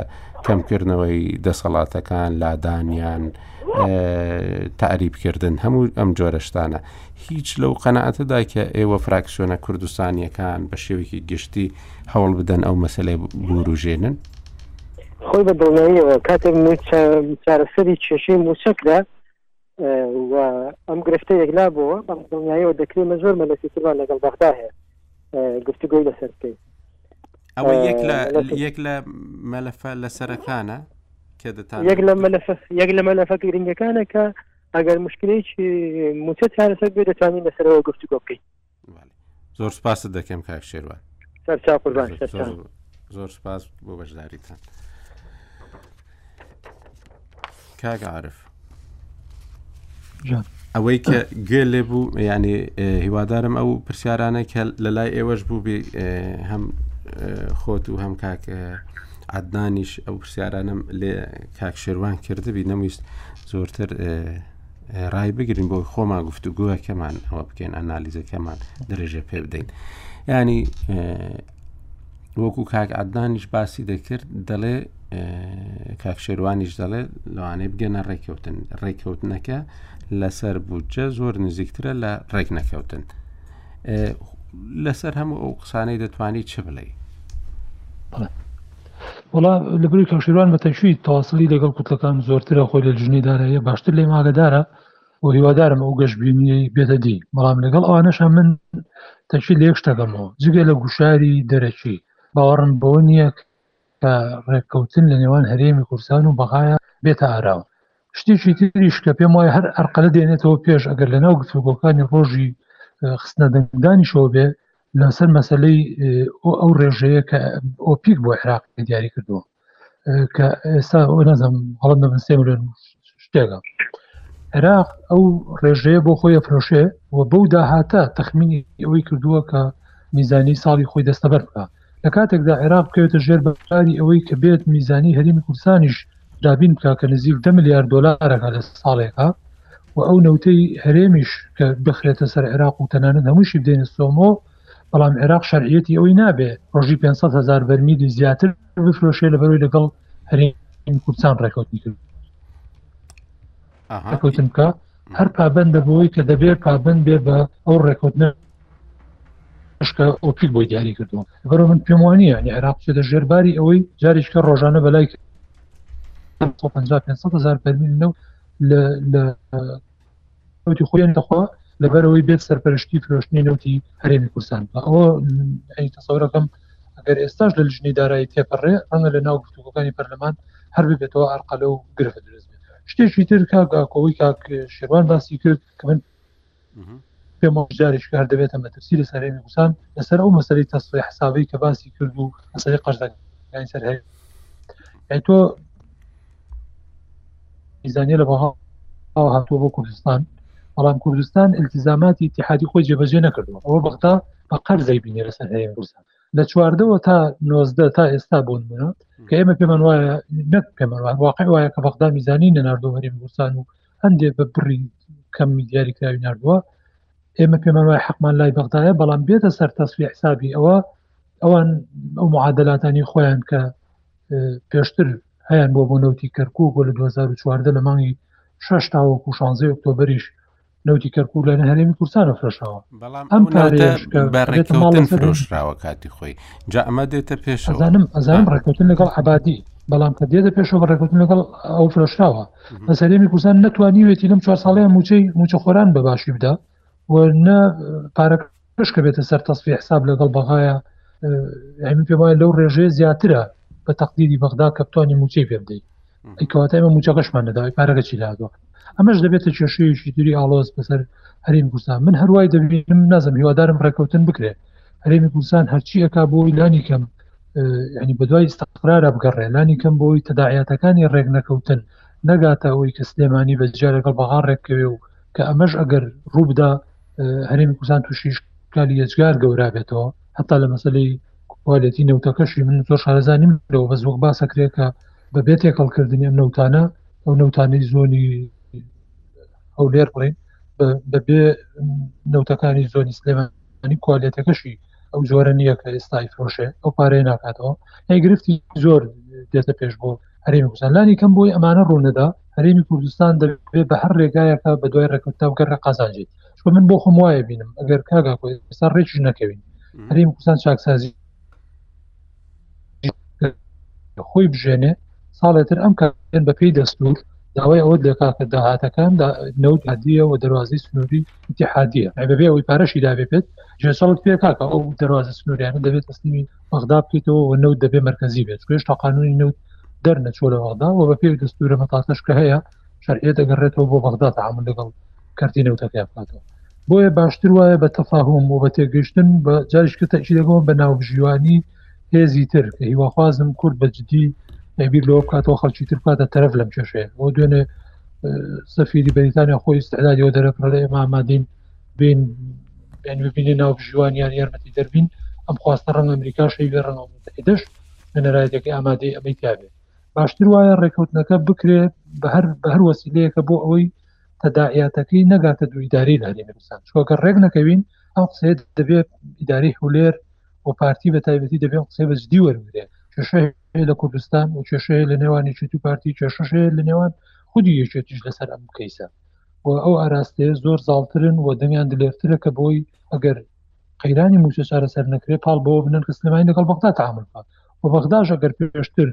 کەمکردنەوەی دەسەڵاتەکان لادانیان تعریبکردن هەموو ئەم جۆرەشتانە هیچ لەو قەنەعەتەدا کە ئێوە فراکسیۆنە کوردستانیەکان بە شێوەیەکی گشتی هەوڵ بدەن ئەو مەسلەی بوروژێنن خۆی بە دڵنیاییەوە کاتێک چارەسەری کێشەی موچەکرا و ئەم گرفتە یەکلا بۆ بەڵ دڵنیایەوە دەکرێمە زۆر مەلەسی ترمان لەگەڵ بەغدا هەیە گفتوگوی لەسەر بکەین ئەوە یەک لە یەک لە مەلەفە لە سەرەکانە کە دەتان یەک لە مەلەفە یەک لە مەلەفە گرنگەکانە کە ئەگەر مشکلێکی موچە چارەسەر بێ دەتوانین لەسەرەوە گفتوگۆ بکەین زۆر سپاست دەکەم کاک شێروان سەرچاو قوربان زۆر سپاس بۆ بەشداریتان کاک عرف ئەوەی کە گوێ لێ بوو ینی هیوادارم ئەو پرسیارانە کە لە لای ئێوەش بوو بێ هەم خۆت و هەم کاک عدنانیش ئەو پرسیارانم لێ کاک شێوان کردبی نەمویست زۆرتر ڕای بگرین بۆی خۆمان گفت و گوەکەمان ئەوە بکەین ئەنالیزەکەمان درێژە پێ بدەین ینی وەکو کاک عدانیش باسی دەکرد دەڵێ کاک شێروانیش دەڵێ لەوانەیە بگەنە ڕێککەوتن ڕێککەوتنەکە لەسەر بودجە زۆر نزیکترە لە ڕێک نەکەوتن لەسەر هەموو ئەو قسانەی دەتوانانی چ بڵێ وەڵا لە بری کەوشێروان بە تەشوی تاسڵی لەگەڵ کوتلەکان زۆرترە خۆی لە لژنەی داراییە باشتر لێ ماگەدارە و هیوادارم ئەو گەشببینی بێتە دی بەڵام لەگەڵ ئەوانەشە من تەشی لە یەک شتەکەمەوە جگە لە گوشاری دەرەکی باوەڕم بەوە نییە کە ڕێککەوتن لە نێوان هەرێمی کورسان و بەغاە بێتە ئاراوە شتێکی تریش کە پێم وایە هەر ئەرقەلە دێنێتەوە پێش ئەگەر لە ناو گفتوگۆکانی ڕۆژی خستنە دەنگدانیشەوە بێ لەسەر مەسلەی ئەو ڕێژەیە کە ئۆپیک بۆ عێراق دیاری کردووە کە ئێستا ئەو نەزم هەڵم نەبن سێ ملیۆن شتێکە عێراق ئەو ڕێژەیە بۆ خۆی ئەفرۆشێ و بەو داهاتە تەخمینی ئەوەی کردووە کە میزانی ساڵی خۆی دەستەبەر بکە لە کاتێکدا عێراق بکەوێتە ژێر بەکاری ئەوەی کە بێت میزانی هەرمی کوردستانیش دابین بکە کە نزیک دە ملیار دۆلارەکە لە ساڵێکە و ئەو نەوتەی هەرێمیش کە بخرێتە سەر عێراق و تەنانەت هەمووشی بدەینە سۆمۆ بەڵام عێراق شەرعەتی ئەوی نابێ ڕۆژی 500 هزار بەرمیلی زیاتر بفرۆشێ لە بەرەوەی لەگەڵ هەرێم کوردستان ڕێکوتنی کرد ڕێکوتن بکە هەر پابند دەبەوەی کە دەبێت پابند بێ بە ئەو ڕێکوتنە شکە ئۆپیک بۆی دیاری کردووە بەرە من پێم وانی ینی عراق چێتە ژێرباری ئەوەی جاریشکە ڕۆژانە بەلای 500هزار پەرمین نەوت لە نوتی خۆیان دەخوا لەبەرەوەی بێت سەرپەرشتی فرۆشتنی نوتی هەرێمی کوردستان بە ئەوە تەسەورەکەم ئەگەر ئێستاش لە لژنی دارایی تێپەڕێ ڕەنگە لە ناو گفتوگەکانی پەرلەمان هەر ببێتەوە ئەرقەلە و گرفە درست شتێکی تر کاگاکەوەی کاک شێوان باسی کرد کە من پێم جارێک هەر دەبێتە مەترسی لە سەرێنی گوسان لەسەر ئەو مەسەری تەسفی حسابی کە باسی کرد و مەسەری قەرزەکانی سەر هەیە ئەی تۆ میزانە لە بەها هاتووە بۆ کوردستان بەڵام کوردستان التزاماتی اتحادی خۆی جێبەجێ نەکردووە ئەوە بەغدا بە قەرزەی بینێ لەسەر هەیە گوسان لە چواردەوە تا نۆزدە تا ئێستا بۆ منە کە ئێمە پێمان وایە نەک پێمان واقع وایە کە بەغدا میزانی نەناردۆ هەرێم گوسان و هەندێک بە بڕی کەمی دیاریکراوی نردووە ئێمە پێمان وای حەقمان لای بەغدایە بەڵام بێتە سەر تەسوی حسابی ئەوە ئەوان ئەو معادلاتانی خۆیان کە پێشتر هەیان بۆ بۆ نەوتی کەرکک بۆ لە 2014 لە مانگی شش تاوەکو 16 ئۆکتۆبریش نوتی کەرکوو لە هەرێمی کوردستانە فرۆشەوە بەڵام ئەم بەڕێکەوتن فرۆشراوە کاتی خۆی جا ئەمە دێتە پێشزانم ئەزانم ڕێکوتن لەگەڵ عبادی بەڵام کە دێتە پێشەوە ڕێکوتن لەگەڵ ئەو فرۆشراوە بەس هەرێمی کوردستان نەتوانیوێتی لەم چوار ساڵیان موچەی موچەخۆران بە باشی بدا و نە پارەکەش کە بێتە سەر تەسفی حساب لەگەڵ بەغایە ئەمن پێ وایە لەو ڕێژەیە زیاترە بە تەقدیری بەغدا کە بتوانانی موچەی پێ بدەیت ئەیکەواتای مە موچەکەشمان نەداوای پارەکە چی لادوە ئەمەش دەبێتە کێشەیەشی دوری ئاڵۆز بەسەر هەریم کوردستان من هەروای دەبینم نازم هیوادارم ڕێککەوتن بکرێت هەرێمی کوردستان هەرچیەکە بۆی لانی کەم ینی بەدوای ئستقرارە بگەڕێ لانی کەم بۆی تەداعاتەکانی ڕێک نەکەوتن نەگاتە ئەوی کە سلێمانی بەجیا لەگەڵ بەغا ڕێککەوێ و کە ئەمەش ئەگەر ڕووبدا هەرێمی کوردستان تووشیش کالی یەجگار گەورا بێتەوە هەتا لە مەسلەی کوالێتی نەوتەکەشی من زۆر شارەزانیم لەوە بەس وەک باسەکرێت کە بە بێت تێکەڵکردنی ئەم نەوتانە ئەو نەوتانەی زۆنی ئەو لێر بڵین بەبێ نەوتەکانی زۆنی سلێمان ئەنی کوالێتەکەشی ئەو جۆرە نییە کە ئێستای فرۆشێ ئەو پارەیە ناکاتەوە هەی گرفتی زۆر دێتە پێش بۆ هەرێمی کوردستان لانی کەم بۆی ئەمانە ڕوونەدا هەرێمی کوردستان دەبێت بە هەر ڕێگایەکە بە دوای ڕێکوتاو گەر ڕێ قازانجێت چکە من بۆ خۆم وایە بینم ئەگەر کاگا کۆی ئێستا ڕێکیش نەکەوین هەرێمی کوردستان چاکسازی خۆی بژێنێ ساڵێتر ئەم کارێن بەپی دەستور داوای ئەوە دەکات کە داهاتەکان نەوت هەدیەوە دەواازی سنووری اتحادیە بەبێ ئەوی پارەشی دابێت جێسەڵت پێ کاکە ئەو دەواازە سنووریانە دەبێت تەسلیمی بەغدا بکەیتەوە و نەوت دەبێ مرکزی بێت پێش تا قانونی نەوت دەرنەچۆ لە وەغدا و بە پێوی دەستورە مەتاتش کە هەیە شەرعە دەگەڕێتەوە بۆ بەغدا تەعامل لەگەڵ کەرتی نەوتەکە بکاتەوە بۆیە باشتر وایە بە تەفاهۆم و بە تێگەشتن بە جاشکە تەشیرەکەەوە بە ناوبژیوانی هێزی تر کە هیواخوازم کورد بە جدی بیر لەوە بکاتەوە خەڵکی تر بکاتە تەرەف لەم کێشەیە بۆ دوێنێ سەفیری بەریتانیا خۆی استعدادەوە دەرەکڕ لە ئێمە ئامادین بین بێن ببینێ ناو ژیوانیان یارمەتی دەربین ئەم خواستە ڕەنگ ئەمریکا شەی بێ ڕەنەوە متحدش نەرایەتەکە ئامادەی ئەمەی تابێت باشتر وایە ڕێککەوتنەکە بکرێت بە هەر بە هەر وەسیلەیەکە بۆ ئەوەی تەداعاتەکەی نەگاتە دوو ئیداری لە هەرێمی کوردستان چۆکە ڕێک نەکەوین ئەم قسەیە دەبێت ئیداری هولێر و پارتی بە تایبەتی دەبێت قسە بەجددی وەرگێ کێشە لە کوردستان و کێشەیە لە نێوانی چوتی پارتی کێشەشەیە لە نێوان خودی یەکێتیش لەسەر ئەم کەیسە و ئەو ئاراستەیە زۆر زاڵترن و دەنگیان دلێرترە کە بۆی ئەگەر قەیرانی موچە چارەسەر نەکرێت پاڵ بۆ بنن کە سلمانی لەگەڵ بەغدا تعامل بکات و بەغداش ئەگەر پێشتر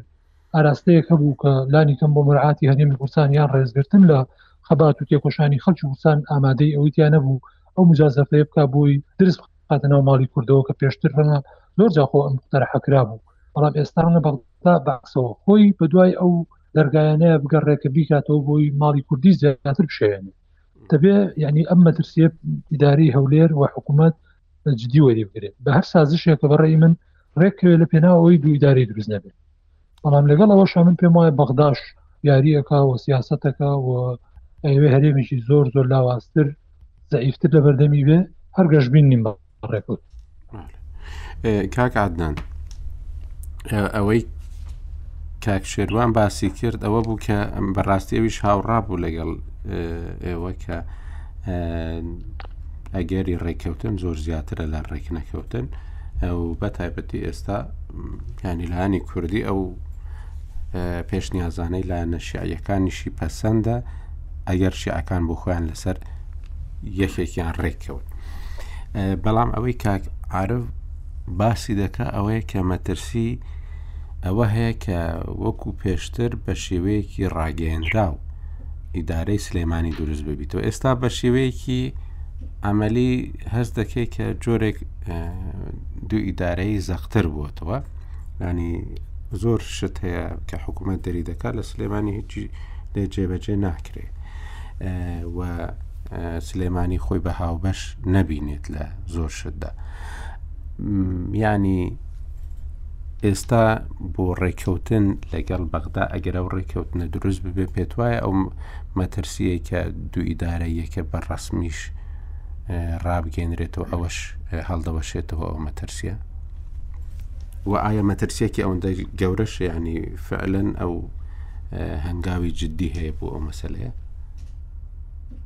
ئاراستەیەک هەبوو کە لانی کەم بۆ مراعاتی هەرێمی کورسان یان ڕێزگرتن لە خەبات و تێکۆشانی خەڵکی وسان ئامادەی ئەوەی تیا نەبوو ئەو مجازەفەیە بک بۆی درست هاتە ناو ماڵی کردەوە کە پێشتر ڕەنە زۆر جاخۆ ئەم قەرە حەکرا بوو بەڵام ئێستاانە بەغدا بەعکسەوە خۆی بە دوای ئەو دەرگایانەیە بگەڕێکە بیکاتەوە بۆی ماڵی کوردی زیاتر بشێنێ دەبێ یعنی ئەم مەترسیە ئیداری هەولێر و حکوومەت جدی وەری بگرێت بە هەر سازشێکە بەڕێی من ڕێکەوێت لە پێناوەوەی دووداری دروست نەبێت بەڵام لەگەڵ ئەوەش من پێم وایە بەغداش یاریەکە و سیاستەکە و ئەوێ هەرێمیشی زۆر زۆر لاوااستر زعیفتر لە بەردەمی بێ هەرگەش بین نیم ڕێکوت کاک عدنان ئەوەی کاک شێروان باسی کرد ئەوە بوو کە بەڕاستی ئەویش هاوڕا بوو لەگەڵ ئێوە کە ئەگەری ڕێککەوتن زۆر زیاترە لە ڕێکنەکەوتن ئەو بە تایبەتی ئێستا ینی لایانی کوردی ئەو پێشنیازانەی لایەن نەشیعیەکانیشی پەسەندە ئەگەر شیعەکان بۆ خۆیان لەسەر یەکێکیان ڕێککەوت بەڵام ئەوەی کاک عرف باسی دەکە ئەوەیە کە مەترسی ئەوە هەیە کە وەکو پێشتر بە شێوەیەکی ڕاگەیەنراو ئیدارەی سلێمانی دروست ببیتەوە ئێستا بە شێوەیەکی ئەمەلی هەست دەکەی کە جۆرێک دوو ئیدارەی زەختر بووتەوە ینی زۆر شت هەیە کە حکوومەت دەری دەکات لە سلێمانی هیچی لێ جێبەجێ ناکرێ و سلێمانی خۆی بە هاوبەش نەبینێت لە زۆر شتدا ینی ئێستا بۆ ڕێککەوتن لەگەڵ بەغدا ئەگەر ئەو ڕێککەوتنە دروست ببێ پێت وایە ئەو مەترسیە کە دوو ئیدارە یەکە بە ڕسمیش ڕابگەێنرێتەوە ئەوەش هەڵدەوەشێتەوە ئەو مەترسیە و ئایا مەترسیەکی ئەوەندە گەورەش ینی فعلەن ئەو هەنگاوی جددی هەیە بۆ ئەو مەسلەیە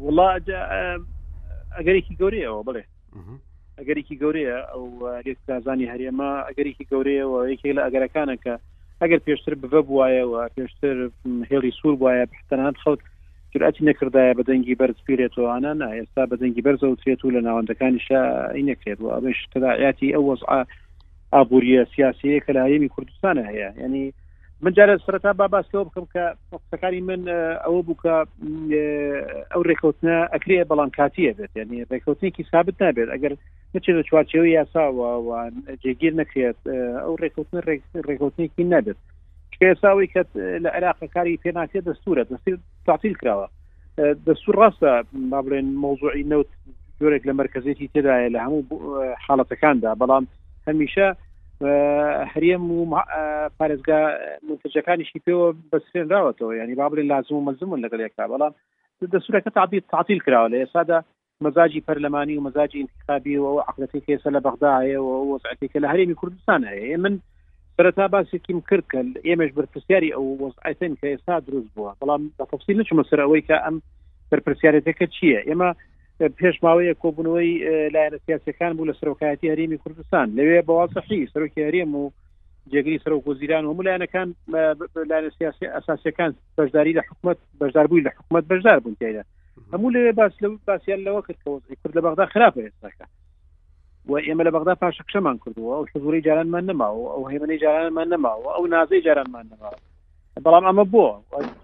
وڵا ئەگەرێکی گەورەیەوە بڵێ ئەگەرێکی گەورەیە ئەو لێکترازانی هەرێمە ئەگەرێکی گەورەیەوە یەکێک لە ئەگەرەکانە کە ئەگەر پێشتر بڤە بواەوە پێشتر هێڵی سوور وایە بحتەنان خەڵک جرئەتی نەکردایە بە دەنگی بەرز پیرێتەوەوانە نا ئێستا بە دەنگی بەرزەوترێت و لە ناوەندەکانیشە ئی نەکرێت و ئەمەش تەداعاتی ئەو وەزعە ئابوووریە سیاسەیە کە لە هەرێمی کوردستانە هەیە ینی من جارە سەرەتا با باس لەوە بکەم کە قسەکانی من ئەوە بوو کە ئەو ڕێکەوتنە ئەکرێ بەڵام کاتیە بێت ینی ڕێکەوتێکی سابت نابێت ئەگەر بچێت لە چوارچەوەی یاساوە جێگیر نەکرێت ئەو ڕێکەوتنە ڕێکەوتنێکی نابێت ئێساوی کە لە عێراقەکاری پێناکرێت دەستورە دەستی تعتیل کراوە دەستور ڕاستە با بڵێن مۆزوعی نەوت جۆرێک لە مرکزێتی تێدایە لە هەموو حاڵەتەکاندا بەڵام هەمیشە هەرێم و پارێزگا منتجەکانیشی پێوە بەسرێنراوەتەوە ینی با بڵێن لازم و مەزمون لەگەڵ یەکا بەڵام دەسورەکە تعبیر تعطیل کراوە لە ئێسادا مەزاجی پەرلەمانی و مەزاجی ئینتیخابی و ئەو عەقدەتەی کە ئێستا لە بەغدا هەیە و ئەو وەزعەتەی کە لە هەرێمی کوردستان هەیە من سەرەتا باسێکیم کرد کە ئێمەش بەرپرسیاری ئەو وەزعەتەین کە ئێستا دروست بووە بەڵام بە تەفسیل نەچمە سەر ئەوەی کە ئەم بەرپرسیارەتەکە چییە ئێمە پێش ماوەیە کۆبوونەوەی لایەنە سیاسەکان بوو لە سەرۆکایەتی هەرێمی کوردستان لەوێ بەوازەحی سەرۆکی هەرێم و جێگری سەرۆک وەزیران و هەموو لایەنەکان لایەنە سیاسی ئەساسیەکان بەشداری لە حکومت بەشدار بووی لە حکومت بەشدار بوون تێدا هەموو لەوێ باس لە باسییان لەوە کرد کە وەزی کورد لە بەغدا خراپە ئێستاکە و ئێمە لە بەغدا پاشەکشەمان کردووە ئەو حزوری جارانمان نەماوە ئەو هێمنەی جارانمان نەماوە ئەو نازەی جارانمان نەماوە بەڵام ئەمە بۆ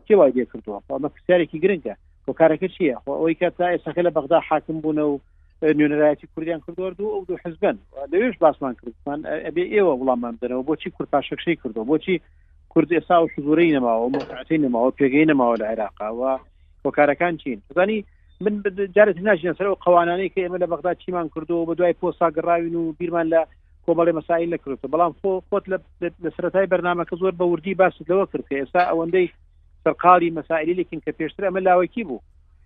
کێ وای دێ کردووە ئەمە پرسیارێکی گرنگە و کارەکە چییە خۆ ئەوەی کە تا ئێساکە لە بەغدا حاکم بوون و نوێنەرایەتی کوردیان کردوەر دوو ئەو دوو حزبن لەوێش باسمان کردمان ئەبێ ئێوە وڵاممان بدەنەوە بۆچی کورد پاشەکشەی کردو بۆچی کورد ئێسا و حزورەی نەماوە و مەفعەتی نەماوە پێگەی نەماوە لە عێراقاوە هۆکارەکان چین بزانی من جارێت ناژیان سەر و قوانانەی کە ئێمە لە بەغدا چیمان کردو بە دوای پۆسا گەڕاوین و بیرمان لە کۆمەڵی مەسایل نەکردو بەڵام خۆ خۆت لە سەرای بەرنمەکە زۆر بە وردی باست لەوە کرد کە ئێستا ئەوەندەی سەرقاڵی مەسائلێکین کە پێشتر ئەمە لاوەکی بوو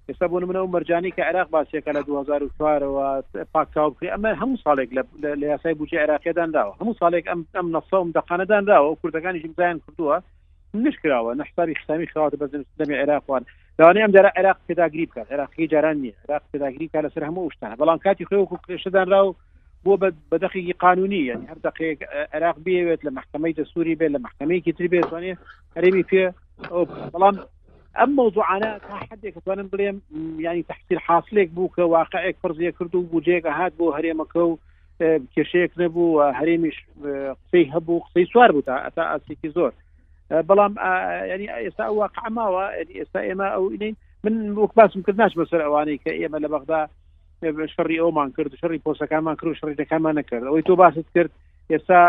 ئێستا بۆ نمونە ئەو مەرجانەی کە عێراق باسیەکە لە 2004 ەوە پاکتاو بکرێت ئەمە هەموو ساڵێک لە یاسای بودجە عێراقیەدان داوە هەموو ساڵێک ئەم ئەم نەسەوم دەقانەدان داوە و کوردەکانی ژمزایان کردووە نشکراوە نەحسابی خسامی خراوەتە بە دەمی عێراقوان لەوانەیە ئەم جارە عێراق پێداگری بکات عێراقی جاران نیە عێراق پێداگری کا لەسەر هەموو شتانە بەڵام کاتی خۆی وەکو کرێشەدانرا و بۆ بە دەقێکی قانونی یعنی هەر دقێک عێراق بێوێت لە محکمەی دەسووری بێت لە محکمەیەکی تر بێتوانێت هەرێمی پێ بەڵام ئەم مەوزوعانە تا حدێک توانم بڵێم ینی تحصیل حاصلێک بوو کە واقعێک پرزیە کرد و بودجەیەک هات بۆ هەرێمەکە و کێشەیەک نەبوو و هەرێمیش قسەی هەبوو قسەی سوار بوو تا ئەتا ئاسێکی زۆر بەڵام ینی ئێستا واقع ماوە ئێستا ئێمە ئەو ئینین من وەک باسم کرد ناش بەسەر ئەوانەی کە ئێمە لە بەغدا شەڕی ئەومان کرد شەڕی پۆسەکانمان کرد و شەڕیەکانمان نەکرد ئەوەی تۆ باست کرد ئێستا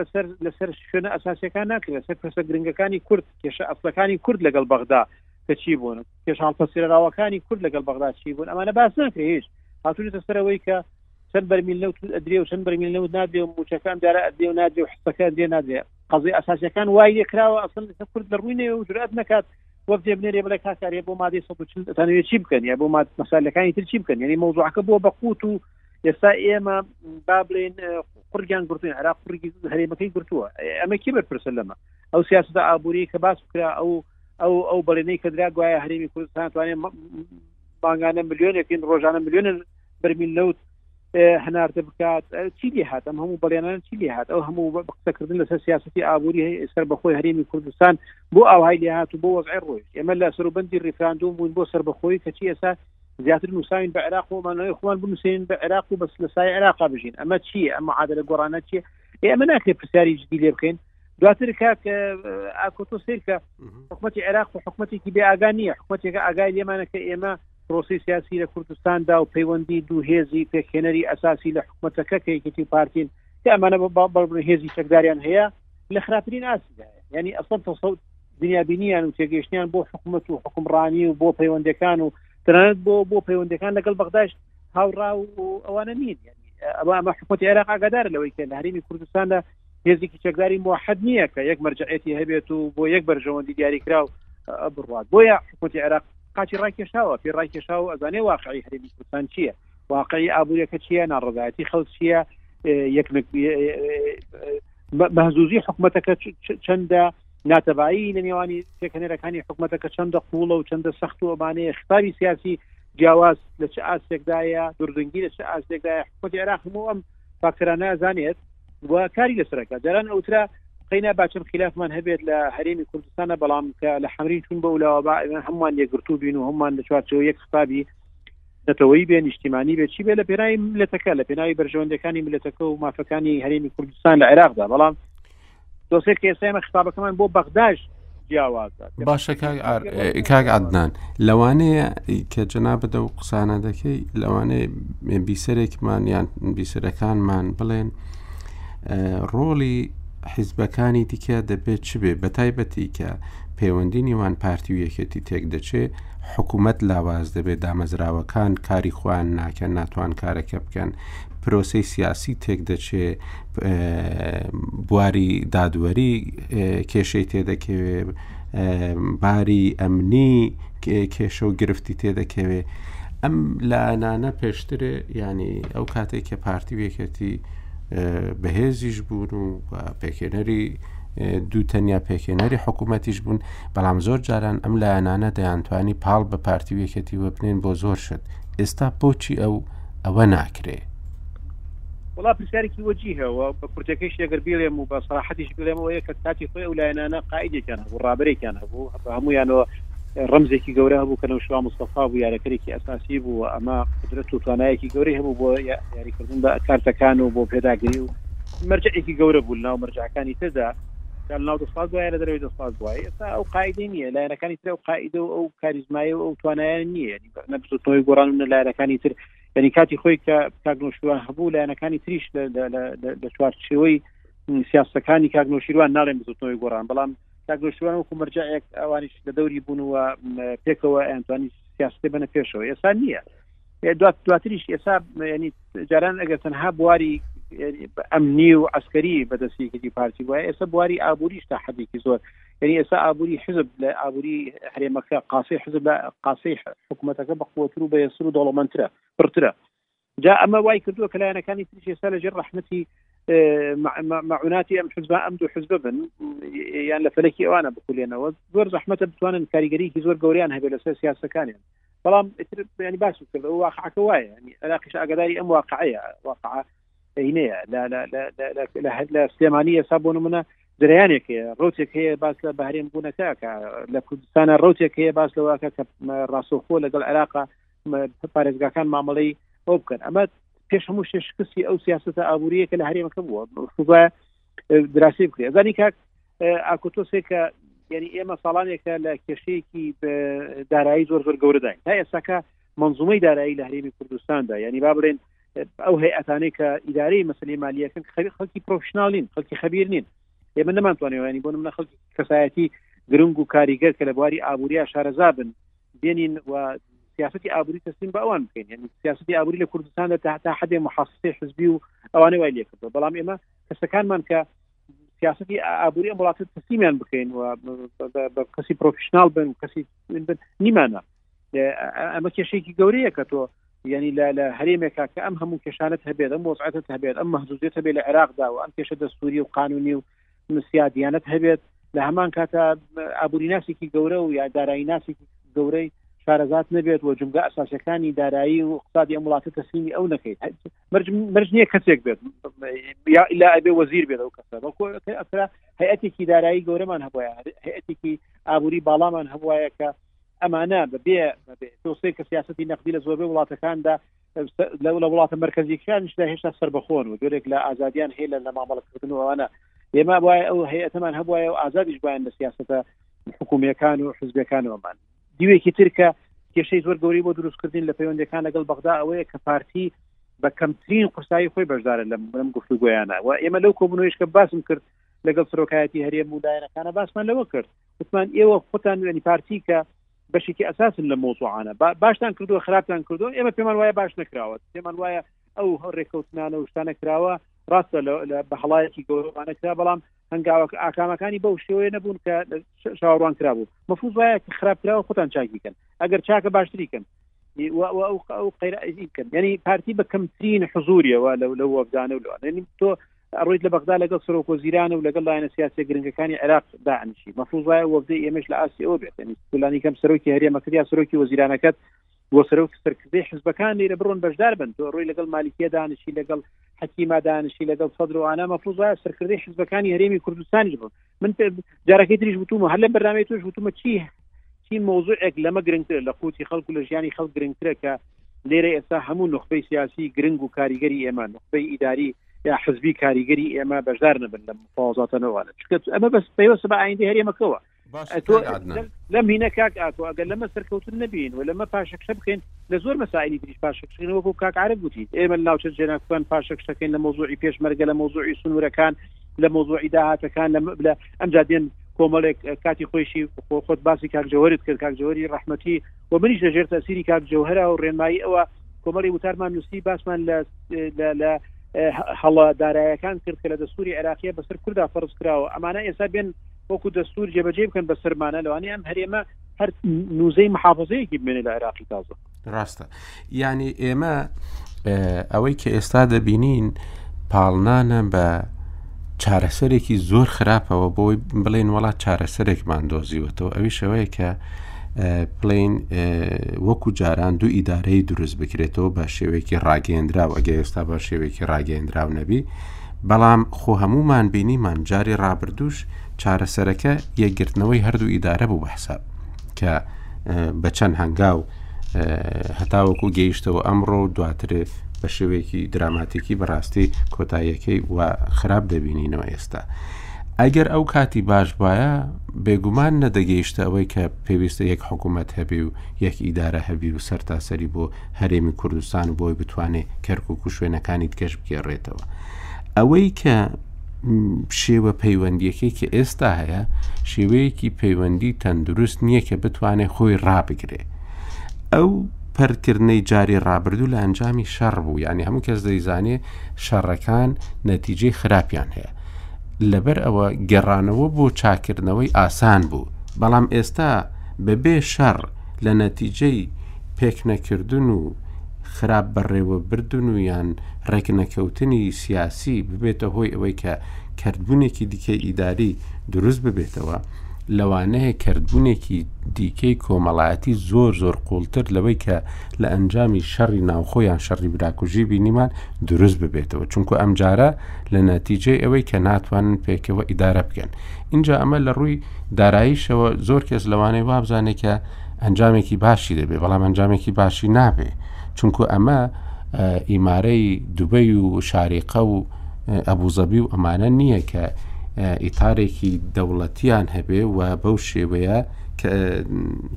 لەسەر لەسەر شوێنە ئەساسەکان ناکرێت لەسەر پرسە گرنگەکانی کورد کێشە ئەسلەکانی کورد لەگەڵ بەغدا کە چی بوون کێش هەڵپەسێراوەکانی کورد لەگەڵ بەغدا چی بوون ئەمانە باس ناکرێت هیچ هاتوونێتە سەرەوەی کە چەند بەرمیل نەوت ئەدرێ و چەند بەرمیل نەوت نادرێ و موچەکان دارە ئەدرێ و نادرێ و حسەکە درێ نادرێ قەزی ئەساسەکان وای لێ کراوە ئەسن لەسە کورد لە ڕووی نەوە و جرات نکات وەفدێ بنێرێ بڵێ کاکارێ بۆ مادەی سەتانوێ چی بکەن یا بۆ ماد مەسالەکانی تر چی بکەن یعنی مەوزوعەکە بۆ بەقوت و ئێستا ئێمە با بڵێن قڕگیان گرتوین عراق قڕگی هەرێمەکەی گرتووە ئەمە کی بەرپرسە لەمە ئەو سیاستە ئابووری کە باس کرا ئەو ئەو ئەو بەڵێنەی کە درا گوایە هەرێمی کوردستان توانێت مانگانە ملیۆنێکین ڕۆژانە ملیۆنن بەرمیل نەوت هەناردە بکات چی لێ هات ئەم هەموو بەڵێنان چی لێ هات ئەو هەموو قسەکردن لەسەر سیاستی ئابووری سەر بەخۆی هەرێمی کوردستان بۆ ئاوهای لێ هات و بۆ وەزعی ڕۆژ ئێمە لە سەروبندی ریفراندوم بوون بۆ سەر بەخۆی کەچی ئێستا زیاتر نووساوین بە عێراق و مانەوەی خۆمان بنووسین بە عێراق و بەس لە سای عێراقا بژین ئەمە چیە ئەمە عادە لە گۆڕانە چیە ئێمە ناکرێت پرسیاری جدی لێ بکەین دواتر کاک ئاکۆتۆ سیرکە حکوومەتتی عێراق و حکوومەتێکی بێ ئاگا نییە حکوومەتێکە ئاگای لێمانە کە ئێمە پرۆسی سیاسی لە کوردستاندا و پەیوەندی دوو هێزی پێکهێنەری ئەساسی لە حکوومەتەکە کە یەکێتی و پارتین کە ئەمانە بە باڵبڕ هێزی چەکداریان هەیە لە خراپترین ئاسیدا ینی ئەسڵ تەسەوت دنیابینیان و تێگەشتیان بۆ حکوومەت و حکومڕانی و بۆ پەیوەندەکان و تەنانەت بۆ بۆ پەیوەندەکان لەگەڵ بەغداش هاوڕا و ئەوانە نین ئەوە ئەمە حکوومەت عێراق ئاگادار لەوەی کە لە هەرمی کوردستاندا هێزێکی چەکداری موحد نییە کە یەک مەرجعەتی هەبێت و بۆ یەک بەرژەوەندی دیاریکراو بڕوات بۆیە حکوتی عێراق قاچی ڕاکێشاوە پێ ڕاکێشاو ئەزانێ واقعی هەرێمی کوردستان چییە واقعی ئابووریەکە چییە ناڕزایەتی خەڵ چییە یەک مەزوزی حکوومەتەکە چەندە ناتەبایی لە نێوانی تێکەنەرەکانی حکوومەتەکە چەندە قوڵە و چەندە سەخت و ئەمانەیە خستاوی سیاسی جیاواز لە چ ئاستێکدایە دوردنگی لە چ ئاستێکدایە حکوومەتی عێراق هەموو ئەم فاکتەرانە زانێت و کاری لەسەر ئەکات جاران ئەوترا قەینا باچەند خلافمان هەبێت لە هەرێمی کوردستانە بەڵام کە لە حەمرین چون بە ولاوە با ئەوێن هەمووان یەکگرتوو بین و هەمووان لە چوارچەوە یەک خپابی نەتەوەی بێ نیشتیمانی بێ چی بێ لە پێناوی ملەتەکە لە پێناوی بەرژەوەندەکانی ملەتەکە و مافەکانی هەرێمی کوردستان لە عێراقدا بەڵام دۆسێک ئێستای مە خستابەکەمان بۆ بەغداش جیاوازە باشە کاک عدنان لەوانەیە کە جەنا بدە و قسانە دەکەی لەوانەیە بیسەرێکمان یان بیسەرەکانمان بڵێن ڕۆڵی حیزبەکانی دیکە دەبێت چ بێ بە تایبەتی کە پەیوەندی نیوان پارتی و یەکێتی تێک دەچێ حکوومەت لاواز دەبێت دامەزراوەکان کاری خۆیان ناکەن ناتوان کارەکە بکەن پرۆسی سیاسی تێک دەچێ بواری دادوەری کێشەی تێدەکەوێ باری ئەمنی کێشە و گرفتی تێدەکەوێ ئەم لانانە پێشترێ ینی ئەو کاتێک کە پارتی وێکێتی بەهێزیش بوون و پێکێنەری دوو تەنیا پێکێنەری حکوومەتیش بوون بەڵام زۆر جاران ئەم لایەنانە دەیانتوانی پاڵ بە پارتی وێکێتی وەبنێن بۆ زۆر شت ئێستا بۆچی ئەو ئەوە ناکرێ وەڵا پرسیارێکی وەجیهە و بە کورتەکەیشی ئەگەر بیڵێم و بە سەراحەتیش بیڵێم ئەوەیە کە کاتی خۆی ئەو لایەنانە قائیدێکیان هەبوو ڕابەرێکیان هەبوو بە هەموویانەوە ڕەمزێکی گەورە هەبوو کە نەوشوا مستەفا بوو یارەکەرێکی ئەساسی بوو و ئەمە قدرەت و توانایەکی گەورەی هەبوو بۆ یا- یاریکردن بە کارتەکان و بۆ پێداگری و مەرجعێکی گەورە بوو لە ناو مەرجعەکانی تردا یا لە ناو دەسەڵات بووە یا لە دەرەوەی دەسەڵات بووە ئێستا ئەو قاعدەی نییە لایەنەکانی تر ئەو قاعدە و ئەو کاریزمای و ئەو توانایان نییە یعنی نە بزوتنەوەی گۆڕان و نە لایەنەکانی تر یعنی کاتی خۆی کە کاک نوشیروان هەبوو لایەنەکانی تریش لە چوارچێوەی سیاستەکانی کاک نوشیروان ناڵێن بزوتنەوەی گۆڕان بەڵام کاک نوشیروان وەکو مەرجەیەک ئەوانیش لە دەوری بوون و پێکەوە ئەیانتوانی سیاستی بنە پێشەوە ئێستا نییە دوات دواتریش ئێستا ینی جاران ئەگەر تەنها بواری ئەمنی و ئەسکەری بەدەستیکردی پارتی وایە ئێستا بواری ئابووریش تا حەدێکی زۆر یعنی ئێستا ئابووری حزب لە ئابووری هەرێمەکە قاسەی حزب لە قاسەی حکوومەتەکە بەقوەتر و بەهێزتر و دەوڵەمەندترە پڕترە جا ئەمە وای کردووە کە لایەنەکانی تریش ئێستا لەژێر ڕەحمەتی مەعوناتی ئەم حزب ئەم دوو حزب بن یان لە فەلەکی ئەوانە بکولێنەوە زۆر زەحمەتە بتوانن کاریگەریکی زۆر گەوریان هەبێت لەسەر سیاسەکانیان بەڵام ینی باسی کرد واقعەکە وایە عراقیش ئاگداری ئەم واقعەیە واقع هینەیە لە سلێمانی ئێسا بۆ نمونە درەیانێک هەیە ڕوتێک هەیە باس لە بەهرێن بوونەکەکە لە کوردستانە ڕوتێک هەیە باس لەوەکە کە ڕاستەخۆ لەگەڵ عێراقا پارێزگاکان مامەڵەی ئەو بکەن ئەمە پێش هەموو شێ شکستی ئەو سیاستە ئابووریە کە لە هەرێمەکە بووە خوای دراسی بکرێت زانی کاک ئاکوتۆسێک کە یعنی ئێمە ساڵانێکە لە کێشەیەکی دارایی زۆر زۆر گەورەداین تا ئێساکە منزومەی دارایی لە هەرێمی کوردستاندا یعنی با بڵێن ئەو هەیئەتانەی کە ئیدارەی مەسلی مالیەکەن خەڵکی پرۆفشنناڵین خەڵکی خەبیر نین ئێمە نەمانتوانێوانی بۆ منە خەڵکی کەسایەتی گرنگ و کاریگەر کە لە بواری ئابووریا شارەزا بن بێنین و سیاستی ئابووری تەسلیم بە ئەوان بکەین یعنی سیاستی ئابووری لە کوردستان لە تاحتا حدێ محاسی حزبی و ئەوانەی وای لێکردەوە بەڵام ئێمە کەسەکانمان کە سیاستی ئابووری ئەم وڵاتە تەسلیمیان بکەین و بە کەسی پرۆفیشنال بن کەسی نیمانە ئەمە کێشێکی گەورەیە کە تۆ ینی لە هەرێمێکا کە ئەم هەموو کێشانت هەبێت ئەم وەزعەتت هەبێت ئەم مەزوزیێت هەبێت لە عێراقدا و ئەم کێشە دەستوری و قانونی و نوسیادیانت هەبێت لە هەمان کاتە ئابووری ناسێکی گەورە و یا دارایی ناسێکی گەورەی شارەزات نەبێت و جمگە ئەساسەکانی دارایی و اقتصادی ئەم وڵاتە تەسلیمی ئەو نەکەیت مرج نییە کەسێک بێت یا ئیلا ئەبێ وەزیر بێت ئەو کەسە بەڵکو ئەسرا هەیەتێکی دارایی گەورەمان هەبواە هەیەتێکی ئابووری باڵامان هەبواە کە ئەمانە بەبێ تۆسەی کە سیاستی نەقدی لە زۆربەی وڵاتەکاندا لە لە وڵاتە مرکزیەکانشدا هێشتا سربەخۆن و جۆرێک لە ئازادیان هەیە لە مامەڵکردن و ئەوانە ئێمە وایە ئەو هەیەتەمان هەبواە و ئازادیش بایان لە سیاستە حکومیەکان و حزبەکانەوەمان دیوێکی تر کە کێشەی زۆر گەوری بۆ دروست کردین لە پەیوەندەکان لەگەڵ بەغدا ئەوەیە کە پارتی بە کەمترین قورسایی خۆی بەشدارە لەم بەم گفتو گویانە و ئێمە لەو کۆبنەوەیش کە باسم کرد لەگەڵ سرۆکایەتی هەرێم و لایەنەکانە باسمان لەوە کرد وتمان ئێوە خۆتان وێنی پارتی کە بەشێکی ئەساسن لە مۆزوعانە باشتان کردووە خراپتان کردووە ئێمە پێمان وایە باش نکراوە پێمان وایە ئەو ڕێکەوتنانە و شتانە کراوە ڕاستە بە هەڵایەکی گەورەوانە کرا بەڵام هەنگاوەکە ئاکامەکانی بەو شێوەیە نەبوون کە شاوەڕوان کرا بوو مەفوز وایە کە خراپ کراوە خۆتان چاکی کەن ئەگەر چاکە باشتری کەن ئەو قەیرعزی بکەن یعنی پارتی بە کەمترین حزوریەوە لە لە وەفدانە و لەوانێنی تۆ ئەڕۆیت لە بەغدا لەگەڵ سەرۆک و زیرانە و لەگەڵ لایەنە سیاسی گرنگەکانی عێراق داعنشی مەفوز وایە وەفدەی ئێمەش لە ئاستی ئەوە بێت یعنی سولانی کەم سەرۆکی هەرێمەکرد یا سەرۆکی وەزیرانەکەت بۆ سەرۆک سەرکردەی حزبەکان لێرە بڕۆن بەشدار بن تۆ ڕۆی لەگەڵ مالیکیە دانشی لەگەڵ حەکیما دانشی لەگەڵ سەدر و ئانا مەفروزە سەرکردەی حزبەکانی هەرێمی کوردستانیش بوون من جارەکەی تریش وتومە هەر لە بەرنامەی توش وتومە چی چی مۆزوعێک لەمە گرنگتر لە قوتی خەڵک و لە ژیانی خەڵک گرنگترە کە لێرە ئێستا هەموو نخبەی سیاسی گرنگ و کاریگەری ئێمە نخبەی ئیداری یا حزبی کاریگەری ئێمە بەشدار نەبن لە مفاوزاتەنەوەوانە چکە ئەمە بەس پێوەسە بە ئایندی هەرێمەکەەوە باشە کاک عەدنان. لەم هینە کاک ئاکۆ ئەگەر لەمە سەرکەوتن نەبین و لەمە پاشەکشە بکەین لە زۆر مەسائلی تریش پاشەکشەکەین وەکو کاک عارف گوتی ئێمە لە ناوچە جێناکوان پاشەکشەکەین لە مۆزوعی پێشمەرگە لە مۆزوعی سنوورەکان لە مۆزوعی داهاتەکان لە مبلە ئەمجا دێن کۆمەڵێک کاتی خۆشی خۆت باسی کاک جەوەرت کرد کاک جەوەری ڕحمەتی و منیش لە ژێر تەسیری کاک جەوهرا و ڕێنمایی ئەوە کۆمەڵی وتارمان نووسی باسمان لە هەڵە دارایەکان کرد کە لە دەستوری عێراقیە بەسەر کووردا فەرز کراوە ئەمانە ئێستا بێن وەکو دەستور جێبەجێ بکەن بەسەرمانە لەوانەیە ئەم هەرێمە هەر نوزەی محافظەیەکی بمێنێت لە عێراقی تازە ڕاستە ینی ئێمە ئەوەی کە ئێستا دەبینین پاڵنانە بە چارەسەرێکی زۆر خراپەوە بۆی بڵێن وڵات چارەسەرێکمان دۆزیوەتەوە ئەوی شەوەیە کە پلین وەکو جاران دوو ئیدارەی دروست بکرێتەوە بە شێوەیەکی ڕاگەندراو ئەگە ئێستا بە شێوەیەکی ڕاگەندراو نەبی بەڵام خۆ هەموومان بینیمان جاری ڕابردووش چارەسەرەکە یەکگرتنەوەی هەردوو ئیدارە بوو بەحساب کە بە چەند هەنگاو هەتاوەکو گەیشتەوە ئەمڕۆ و دواتر بە شێوەیەکی دراماتیکی بەڕاستی کۆتاییەکەی و خراپ دەبینینەوە ئێستا. ئەگەر ئەو کاتی باش بایە بێگومان نەدەگەیشتە ئەوەی کە پێویستە یەک حکوومەت هەبی و یەک ئیدارە هەبی و سەر تاسەری بۆ هەرێمی کوردستان و بۆی بتوانێت کەرکک و شوێنەکانی تکەش بگێڕێتەوە ئەوەی کە شێوە پەیوەندیەکەی کە ئێستا هەیە شێوەیەکی پەیوەندی تەندروست نییە کە بتوانێت خۆی ڕابگرێ ئەو پەرکردنەی جاری ڕابردوو لە ئەنجامی شەڕ بوو یعنی هەموو کەس دەیزانێ شەڕەکان نەتیجەی خراپیان هەیە لەبەر ئەوە گەڕانەوە بۆ چاکردنەوەی ئاسان بوو بەڵام ئێستا بەبێ شەڕ لە نەتیجەی پێکنەکردن و خراپ بەڕێوەبردن و یان ڕێکنەکەوتنی سیاسی ببێتە هۆی ئەوەی کە کردبوونێکی دیکەی ئیداری دروست ببێتەوە لەوانەیە کردبوونێکی دیکەی کۆمەڵایەتی زۆر زۆر قوڵتر لەوەی کە لە ئەنجامی شەڕی ناوخۆیان شەڕی براکوژی بینیمان دروست ببێتەوە چونکو ئەمجارە لە نەتیجەی ئەوەی کە ناتوانن پێکەوە ئیدارە بکەن ئینجا ئەمە لە ڕووی داراییشەوە زۆر کەس لەوانەیە وابزانێت کە ئەنجامێکی باشی دەبێت بەڵام ئەنجامێکی باشی نابێ چونکو ئەمە ئیمارەی دوبەی و شاریقە و ئەبوزەبی و ئەمانە نییە کە ئیتارێکی دەوڵەتیان هەبێ و بەو شێوەیە کە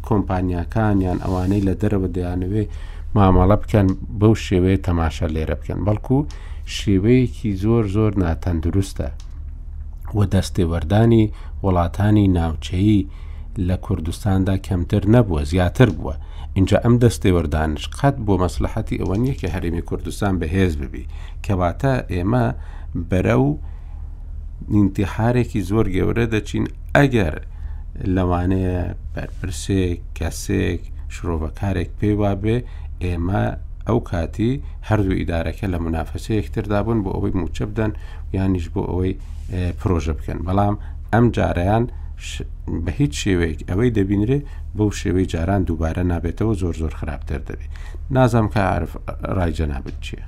کۆمپانیاکان یان ئەوانەی لە دەرەوە دەیانەوێ مامەڵە بکەن بەو شێوەیە تەماشا لێرە بکەن بەڵکو شێوەیەکی زۆر زۆر ناتەندروستە و دەستێوەردانی وڵاتانی ناوچەیی لە کوردستاندا کەمتر نەبووە زیاتر بووە اینجا ئەم دەستێوەردانش قەت بۆ مەسلحەتی ئەوە نییە کە هەرێمی کوردستان بەهێز ببی کەواتە ئێمە بەرە و ئینتحارێکی زۆر گەورە دەچین ئەگەر لەوانەیە بەرپرسێک کەسێک شرۆڤەکارێک پێی وابێ ئێمە ئەو کاتی هەردوو ئیدارەکە لە منافەسە یەکتردابوون بۆ ئەوەی موچە بدەن یانیش بۆ ئەوەی پرۆژە بکەن بەڵام ئەم جارەیان بە هیچ شێوەیەک ئەوەی دەبینرێ بەو شێوەی جاران دووبارە نابێتەوە زۆر زۆر خراپتر دەبێت نازام کە عرف ڕای جەنابت چییە؟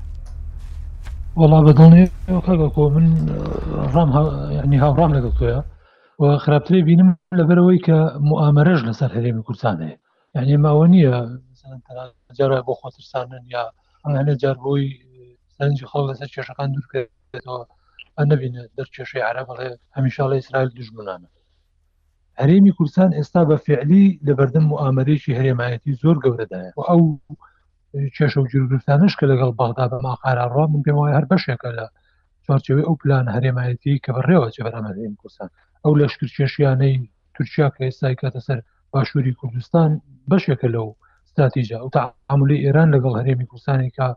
وڵا بەدڵنێ کاگەکۆ من ڕام ینی هاوڕام لەگەڵ تۆە و خراپتری بینم لەبەرەوەی کە موامەرەش لەسەر هەرێمی کوردستان هەیە یعنی ماوە نییە جار بۆ خۆترسانن یا ئەمانە جار بۆی سەرنجی خەڵ لەسەر کێشەکان دوورکەێتەوە ئە نبینە دەر کێشەی عرە بڵێ هەمیشا لە ئیسرائیل دژمنانە هەرێمی کوردستان ئێستا بە فعلی لە بەردەم و ئامەرێکی هەرێمایەتی زۆر گەورەدایە و ئەو کێشە و جرگرتانش کە لەگەڵ بەغدا بە ماقارا ڕوا من پێم وایە هەر بەشێکە لە چارچەوەی ئەو پلان هەرێمایەتی کە بەڕێوە چێ بەرامەرێن کوردستان ئەو لەشکر کێشیانەی تورکیا کە ئێستای کاتە سەر باشووری کوردستان بەشێکە لەو ستراتیژە و تا ئەملی ئێران لەگەڵ هەرێمی کوردستانێکە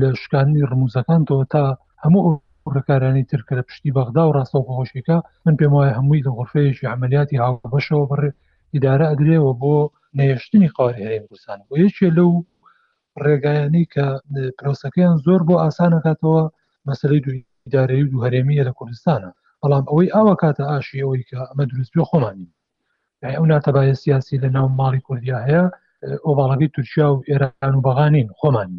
لە شکانی ڕموزەکانەوە تا هەموو ڕکارانی ترکە لە پشتی بەغدا و ڕاستە خۆشیەکە من پێم وایە هەمووی لە غرفەیەشی عملیاتی هاوبەشەوە بڕێ ئیدارە ئەدرێەوە بۆ نەهێشتنی قاری هەرێم کوردستان بۆ یەکێ لەو ڕێگایانی کە پرۆسەکەیان زۆر بۆ ئاسانەکاتەوە مەسلەی دوی ئیدارەی و دوو هەرێمیە لە کوردستانە بەڵام ئەوەی ئاوا کاتە ئاشی ئەوەی کە ئەمە دروستبی خۆمانین یعنی ئەو ناتەبایە سیاسی لە ناو ماڵی کوردیا هەیە ئەو باڵەکەی تورکیا و ئێران و بەغانین خۆمان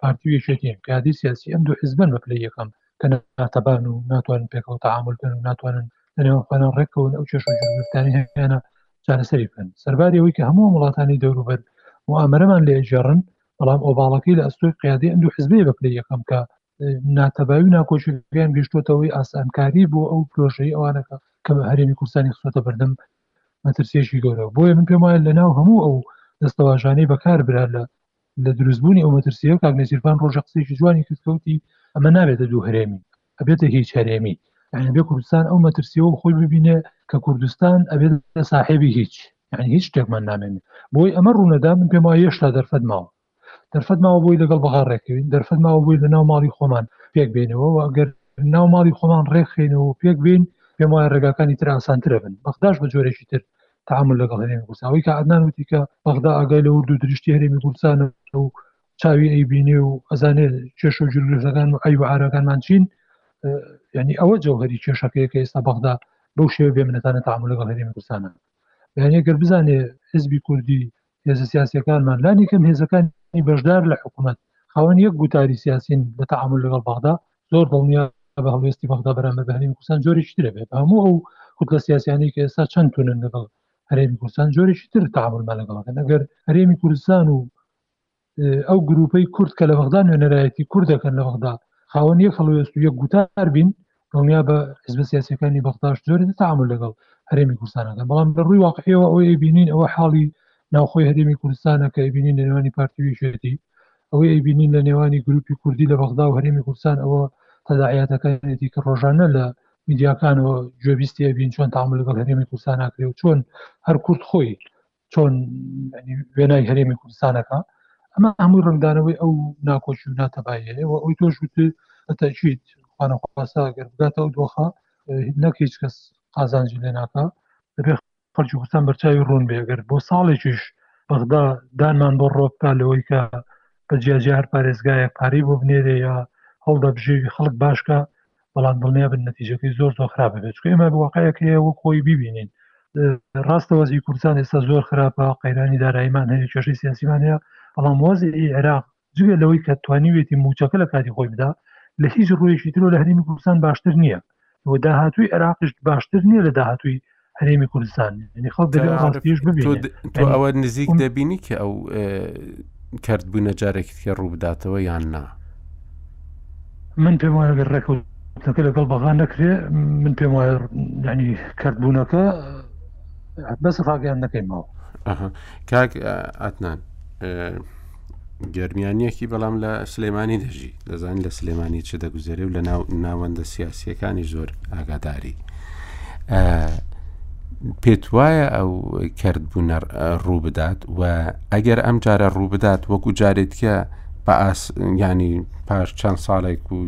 پارتی و یەکێتین پیادی سیاسی ئەم دوو حزبن بە پلی یەکەم کە ناتەبان و ناتوانن پێکەوە تعامل بن و ناتوانن لەنێوان خۆیان ڕێکەوەن ئەو چێش و جوتانی هەیەیانە چارەسەری بکەن سەرباری ئەوەی کە هەموو وڵاتانی دەوروبەر و ئامرەمان لێ جێڕن بەڵام ئۆباڵەکەی لە ئەستۆی قیادی ئەندوو حزبی بە پلی یەکەم کە ناتەبای و ناکۆچیان گەشتوتەوەی ئاسانکاری بۆ ئەو پرۆژەی ئەوانەکە کە بە هەرێمی کوردستانی خسۆتە بەردەم مەترسیێکی گەورە بۆیە من پێم وایە لە ناو هەموو ئەو دەستەواژانەی بەکار برا لە لە دروستبوونی ئەو مەترسیە و کاگنێسیرفان ڕۆژە قسێکی جوانی کردکەوتی ئەمە نابێتە دوو هەرێمی ئەبێتە هیچ هەرێمی یعنی بێ کوردستان ئەو مەترسیەوە خۆی ببینێ کە کوردستان ئەبێت لە ساحێبی هیچ یعنی هیچ شتێکمان نامێنێت بۆی ئەمە ڕوونەدا من پێم وایە هێشتا دەرفەت ماوە دەرفەت ماوە بۆی لەگەڵ بەغا ڕێکەوین دەرفەت ماوە بۆی لە ناو ماڵی خۆمان پێک بێنەوە و ئەگەر ناو ماڵی خۆمان ڕێکخینەوە و پێک بین پێم وایە ڕێگاکانی تر ئاسانترە بن بەخداش بە جۆرێکی تر تعامل لەگەڵ هەرێمی کوردستانەوەی کە عدنان وتی کە بەغدا ئاگای لە ورد و دریشتی هەرێمی کوردستان و چاوی ئەی بینێ و ئەزانێت کێش و جلوسەکان و ئەی و عراەکانمان چین ینی ئەوە جەوهری کێشەکەی کە ئێستا بەغدا بەو شێوە بێ منەتانە تعامل لەگەڵ هەرێمی کوردستانە یعنی گەر بزانێ حزبی کوردی هێزە سیاسەکانمان لانی کەم هێزەکانی بەشدار لە حکوومەت خاوەن یەک گوتاری سیاسین لە تەعامل لەگەڵ بەغدا زۆر دڵنیا بە هەڵوێستی بەغدا بەرامبەر بەهریم کوردستان جۆرێکی ترە بێت هەموو ئەو کوتلە سیاسیانی کە ئێستا چەند تونن لەگەڵ هەرێمی کوردستان جۆرێکی تر تەعاملمان لەگەڵەکەن ئەگەر هەرێمی کوردستان و ئەو گروپەی کورد کە لە بەغدا نوێنەرایەتی کورد دەکەن لە بەغدا خاوەن یەک هەڵوێست و یەک گوتار بین دڵنیا بە حزب سیاسەکانی بەغداش زۆر تعامل لەگەڵ هەرێمی کوردستانەکە بەڵام لە ڕووی واقعیەوە ئەو ئەبینین ئەوە حاڵی ناوخۆی هەرێمی کوردستانە کە ئەبینین لە نێوانی پارتیوی شێتی ئەوەی ئەبینین لە نێوانی گروپی کوردی لە بەغدا و هەرێمی کوردستان ئەوە تەداعاتەکانێتی کە ڕۆژانە لە میدیاکانەوە گوێبیستی ئەبین چۆن تعامل لەگەڵ هەرێمی کوردستان ناکرێ و چۆن هەر کورد خۆی چۆن وێنای هەرێمی کوردستانەکە ئەمە هەموو ڕنگدانەوەی ئەو ناکۆچی و ناتەبایەیە و ئەوی تۆش وت بەتەچیت خوانەخواسا گەر بگاتە ئەو دۆخە نەک هیچ کەس قازانجی لێ ناکە دەبێت خەڵکی کوردستان بەرچاوی ڕوون بێگەر بۆ ساڵێکیش بەغدا دانمان بۆ ڕۆپکە لەوەی کە بە جیاجار پارێزگایە پارەی بۆ بنێرێ یا هەڵدە بژێوی خەڵک باشکە بەڵام دڵنیابن نەتیجەکەی زۆر زۆر خراپ بێت چکە ئێمە بواقعەکە هەیە وەک خۆی ببینین ڕاستەوەزی کوردستان ئێستا زۆر خراپە قەیرانی دارایمان هەیە کێشەی سیاسیمان هەیە بەڵام وەزی عێراق جگە لەوەی کە توانیوێتی موچەکە لە کاتی خۆی بدا لە هیچ ڕویشی ترۆ لە هەرمی کوردستان باشتر نییە و داهاتوی عێراقیش باشتر نییە لە داهاتوی هەرێمی کوردستان یعنی خەڵک دەبێت ئەو ڕاستیش ببینێت. تۆ تۆ یعنی ئەوە نزیک ئەم- دەبینی کە ئەو کرد بوونە جارێکی دیکە ڕوو بداتەوە یان نا من پێم وایە گەر ڕێکەوتنەکە لەگەڵ بەغا نەکرێ من پێم وایە ینی کردبوونەکە بەس ڕاگەیان نەکەی ماوە ئەها کاک ئەتنان گەرمیانیەکی بەڵام لە سلێمانی دەژی دەزانین لە سلێمانی چ دەگوزەرێ و لە ناو ناوەندە سیاسیەکانی زۆر ئاگاداری پێت وایە ئەو کرد بوون ڕوو بدات و ئەگەر ئەم جارە ڕوو بدات وەکو جارێتکە بە ئاس ینی پاش چەند ساڵێک و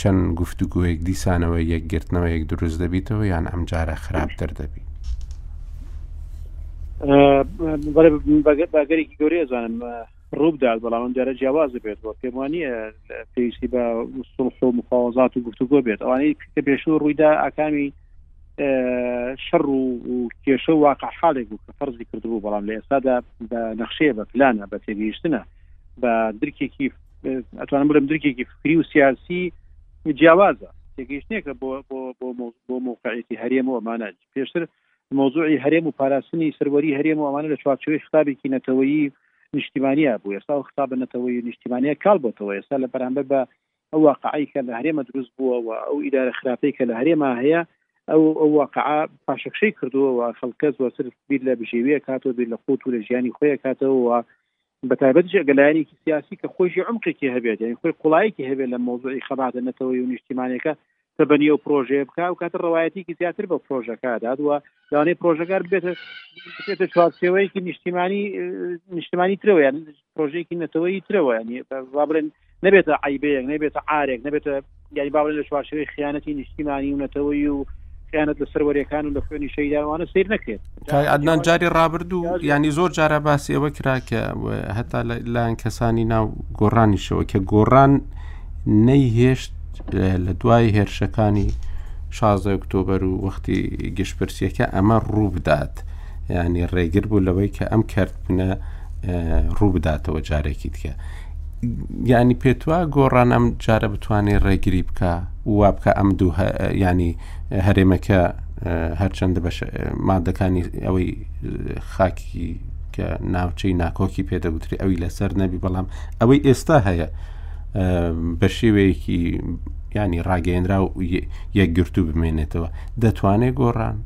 چەند گفتوگوۆیەک دیسانەوە یەکگرتنەوە یەک دروست دەبیتەوە یان ئەم جارە خراپتر دەبی باگەرێکی گەورە ئەزانم ڕووبدات بەڵام ئەم جارە جیاوازە بێت بۆ پێم وانە پێویستی بە سڵح و مخوازات و گفتوگۆ بێت ئەوانەی کە پێشوو ڕوویدا ئاکامی شەڕ و کێشە و واقع حالێک بوو کە فەرزی کردبوو بەڵام لە ئێستادا بە نەخشەیە بە پلانە بە تێگەیشتنە بە درکێکی ئەتوانم بڵم درکێکی فکری و سیاسی جیاوازە تێگەیشتێکە بۆ بۆ بۆ بۆ موقعێتی هەرێم و ئەمانە پێشتر مەوزوعی هەرێم و پاراستنی سەروەری هەرێم و ئەوانە لە چوارچێوەی خیتابێکی نەتەوەیی و نیشتیمانییە بوو، ئێستا ئەو خیتابە نەتەوەیی و نیشتیمانییە کاڵ بۆتەوە، ئێستا لە بەرامبەر بە ئەو واقعەی کە لە هەرێمە دروست بووە و ئەو ئیدارە خراپەی کە لە هەرێما هەیە ئەو ئەو واقعە پاشەکشەی کردووە و خەڵکە زۆرتر بیر لە بژێوییەکاتەوە، بیر لە قوت و لە ژیانی خۆی ئەکاتەوە و بەتایبەتیش ئەگەر لایەنێکی سیاسی کە خۆیشی عمقێکی هەبێت یعنی خۆی قوڵایەکی هەبێت لە مەوزوعی خەباتە نەتەوەیی و نیشتیمانیەکە تەبەنی ئەو پرۆژەیە بکە و کاتە ڕەوایەتیکی زیاتر بە پرۆژەکە داد و لەوانەیە پرۆژەکار بێتە بێتە چوارچێوەیەکی نیشتیمانی نیشتمانی ترەوەیان پرۆژێکی نەتەوەی ترەوەیانی ڕابرێن نەبێتە عیبەیەک نەبێتە عارێک نەبێتە یاری باڵێن لە چوارشەوەی خیانەتی نیشتیمانی و نەتەوەی و خیانەت لە سەروەریەکان و لە خوێنی شەیداوانە سیر نەکرێت ئەدنان جاری ڕابردوو ینی زۆر جارە باسی ئەوە کرا کە هەتا لایەن کەسانی ناو گۆڕانیشەوە کە گۆڕان نەیهێشت لە دوای هێرشەکانی شازە ئۆکتۆبەر و وەختی گشتپرسیەکە ئەمە ڕوو بدات ینی ڕێگر بوو لەوەی کە ئەم کردبوونە ڕوو بداتەوە جارێکی دیکە یانی پێتوا گۆڕان ئەم جارە بتوانێ ڕێگری بکە وا بکە ئەم دوو ینی هەرێمەکە هەرچەندە بەش مادەکانی ئەوەی خاکی کە ناوچەی ناکۆکی پێدەگوتری ئەوی لەسەر نەبی بەڵام ئەوەی ئێستا هەیە بە شێوەیەکی ینی ڕاگەێنرا و یەکگرتو بمێنێتەوە دەتوانێت گۆڕان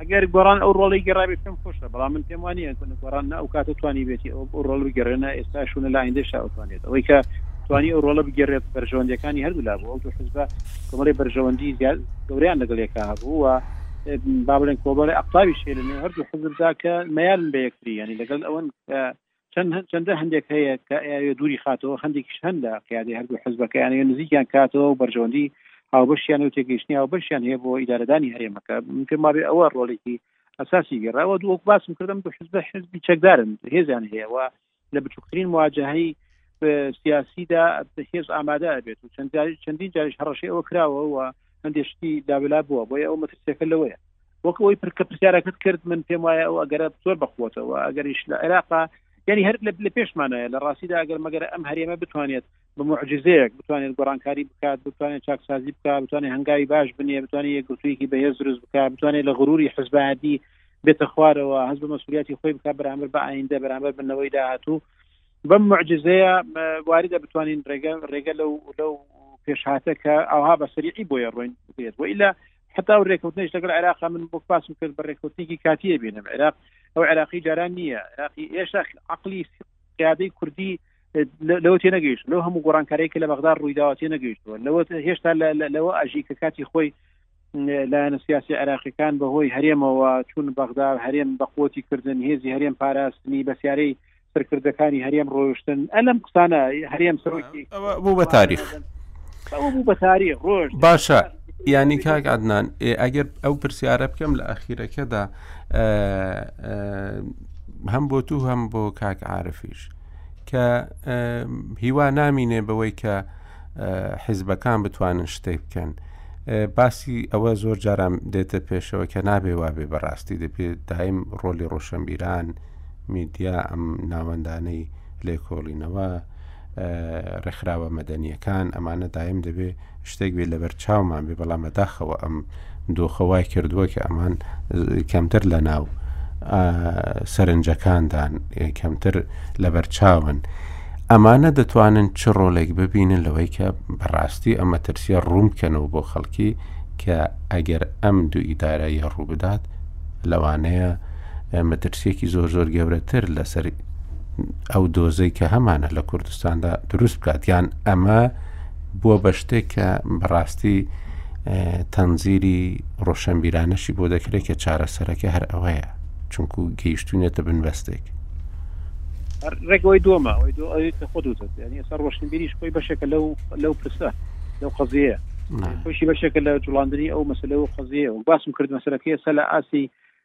ئەگەر گۆڕان ئەو ڕۆڵی گەڕابێت پێم خۆشە بەڵام من پێم وانییە کە گۆڕان نە ئەوکاتە توانیبێتی ئەو ئەو ڕۆڵ بگەڕێ نە ئێستاش و نە لە ئایندەشا ئەتوانێت ئەوەی کە توانی ئەو ڕۆڵە بگەڕێت بەرژەوەندیەکانی هەردوولا بوو ئەو دوو حزبە کۆمەڵی بەرژەوەندی زیاد گەوریان لەگەڵ یەکا هەبوو و با بڵێن کۆبڵێ ئەقتاوی شێ لە نێو هەردوو حزبدا کە مەیالن بە یەکتری ینی لەگەڵ ئەوەن چەند چەندە هەندێک هەیە کە ئەوێ دووری خاتەوە هەندێکیش هەن لە قیادی هەردوو حزبەکەیانەوە نزیکیان کاتەوە و بەرژەوەندی هاوبەشیان و تێگەیشتنی هاوبەشیان هەیە بۆ ئیدارەدانی هەرێمەکە پێم وابێ ئەوە ڕۆڵێکی ئەساسی گەڕاوە وەک باسم کردم بە حزب حزبی چەکدارن هێزیان هەیەەوە لە بچووکترین مواجههی سیاسیدا هێز ئامادە بێت و چەند چەندین جاریش هەڕەشی ئەوە کراوەەوە هەندێشتی دابلا بووە بۆ ئەو مەترسیەکە لەوەیە وەک ئەوی پرکە پرسیارەکەت کرد من پێم وایە ئەو ئەگەرە زۆر بەخوتەوە ئەگەریش لە عێراقا یعنی هەر لە پێشمانەیە لە ڕاستیدا ئەگەر مەگەر ئەم هەرێمە بتوانێت بە موعجیزەیەک بتوانێت گۆڕانکاری بکات، بتوانێت چاکسازی بکات، بتوانێت هەنگاوی باش بنێ، بتوانێت یەکگرتوویەکی بەهێز دروست بکات، بتوانێت لە غروری حزبایەتی بێتە خوارەوە، هەست بە مەسئولییەتی خۆی بکات بەرامبەر بە ئایندە، بەرامبەر بە نەوەی داهاتوو. بەم موعجیزەیە واریدە بتوانین ڕێگە ڕێگە لەو لەو پێشهاتە کە ئاها بە سەریعی بۆیە ڕۆین بێت و ئیلا حتا و ڕێکوتنیش لەگەڵ عێراق من بۆ پاسم کرد بە ڕێکوتنیکی کاتیە بینم عێراق ئەو عێراقی جاران نییە عێراقی ئێشە عقلی قیادەی کوردی لەوە تێ نەگەیشت لەو هەموو گۆڕانکاری کە لە بەغدا ڕوویداوە تێ نەگەیشتوە لەوە هێشتا لەوە ئاژی کە کاتی خۆی لایەنە سیاسی عراقیەکان بەهۆی هەرێمەوە چون بەغدا هەرێم بەقوتی کردن هێزی هەرێم پاراستنی بەسیارەی سەرکردەکانی هەرێم ڕۆشتن ئەلم قسانە هەرێم سەرۆکی بوو بە تاریخ بوو بە تاریخ ڕۆژ باشە ینی کاک عدنان ئەگەر ئەو پرسیارە بکەم لە ئەخیرەکەدا هەم بۆ تو هەم بۆ کاک عاعرفیش کە هیوا نامینێ بەوەی کە حیزبەکان بتوانن شتێک بکەن باسی ئەوە زۆر جاران دێتە پێشەوە کە نابێ وابێ بەڕاستی دەبێت دایم ڕۆلی ڕۆشنبیران میدیا ئەم ناوەندانەی لێکۆڵینەوە ڕێکخراوە مەدەنیەکان ئەمانە دایم دەبێ شتێک بێت لەبەر چاومان بێ بەڵام بەداخەوە ئەم دۆخە وای کردووە کە ئەمان کەمتر لە ناو سەرنجەکاندان کەمتر لەبەر چاون. ئەمانە دەتوانن چ ڕۆلێک ببینن لەوەی کە بەڕاستی ئەمە ترسیە ڕوون بکەنەوە بۆ خەڵکی کە ئەگەر ئەم دوو ئیدارایە ڕوو بدات لەوانەیە مەترسیەکی زۆر زۆر گەورەتر لەسەر ئەو دۆزەی کە هەمانە لە کوردستاندا دروست بکات یان ئەمە بووە بە شتێک کە بەڕاستی تەنزیری ڕۆشنبیرانەشی بۆ دەکرێت کە چارەسەرەکە هەر ئەوەیە چونکو گەیشتونێتە بنبەستێک ڕێگەوەی دۆمە ئەوەی دۆ ئەوەی کە خۆ دوتت ینی ئێستا ڕۆشنبیریش خۆی بەشێکە لەو لەو پرسە لەو قەزیە خۆشی بەشێکە لە جوڵاندنی ئەو مەسلە و قەزیە و باسم کرد مەسلەکەی سە لە ئاسی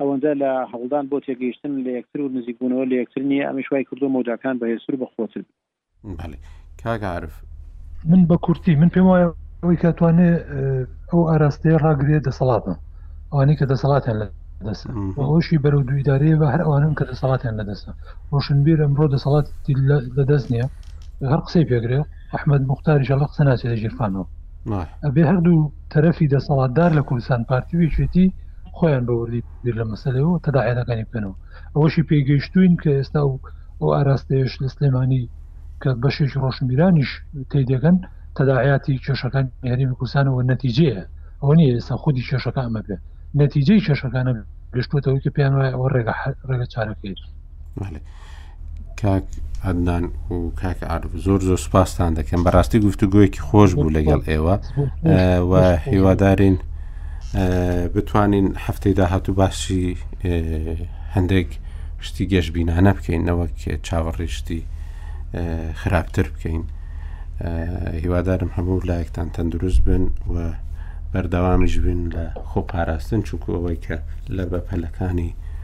ئەوەندە لە هەوڵدان بۆ تێگەیشتن لە یەکتر و نزیک بوونەوە لە یەکتر نییە، ئەمەش وای کردووە مەوداکان بەهێزتر و بەقوەتر بن. بەڵێ کاک عارف. من بە کورتی، من پێم وایە ئەوەی کە توانێ ئەو ئاراستەیە ڕاگرێ دەسەڵاتە، ئەوانەی کە دەسەڵاتیان لە دەستە و ئەوەشی بەرەو دوو ئیدارەیە بە هەر ئەوانن کە دەسەڵاتیان لە دەستە، ڕۆشنبیر ئەمڕۆ دەسەڵاتی لە دەست نییە، هەر قسەی پێ کرێ، ئەحمەد موختار ئیشەڵا قسە ناچێتە ژێر فانەوە ئەبێ هەردوو تەرەفی دەسەڵاتدار لە کوردستان پارتی وێچێتی خۆیان بە وردی بیر لە مەسلەوە تەداعێنەکانی بکەنەوە ئەوەشی پێیگەیشتوین کە ئێستا و ئەو ئاراستەیەش لە سلێمانی کە بەشێش ڕۆشنبیرانیش تی دەگەن تەداعاتی کێشەکان هەرمی کوردستانەوە نەتیجەیە ئەوە نیە ئێستا خودی کێشەکە ئەمە بێت نەتیجەی کێشەکانە گەشتوتەوەی کە پێیان وایە ئەوە ڕێگە ڕێگە چارەکەی کاک عدنان و کاک عرب زۆر زۆر سپاستان دەکەم بەڕاستی گفتوگوۆیەکی خۆش بوو لەگەڵ ئێوە و هیوادارین بتوانین هەفتەی داهاتوو باسی هەندێک شتی گەشببینانە بکەین نەوەک چاوەڕیشتی خراپتر بکەین هیوادارم هەموو لایەکتان تەندروست بن و بەردەوامیش بن لە خۆ پاراستن چونکو ئەوەی کە لە بەپەلەکانی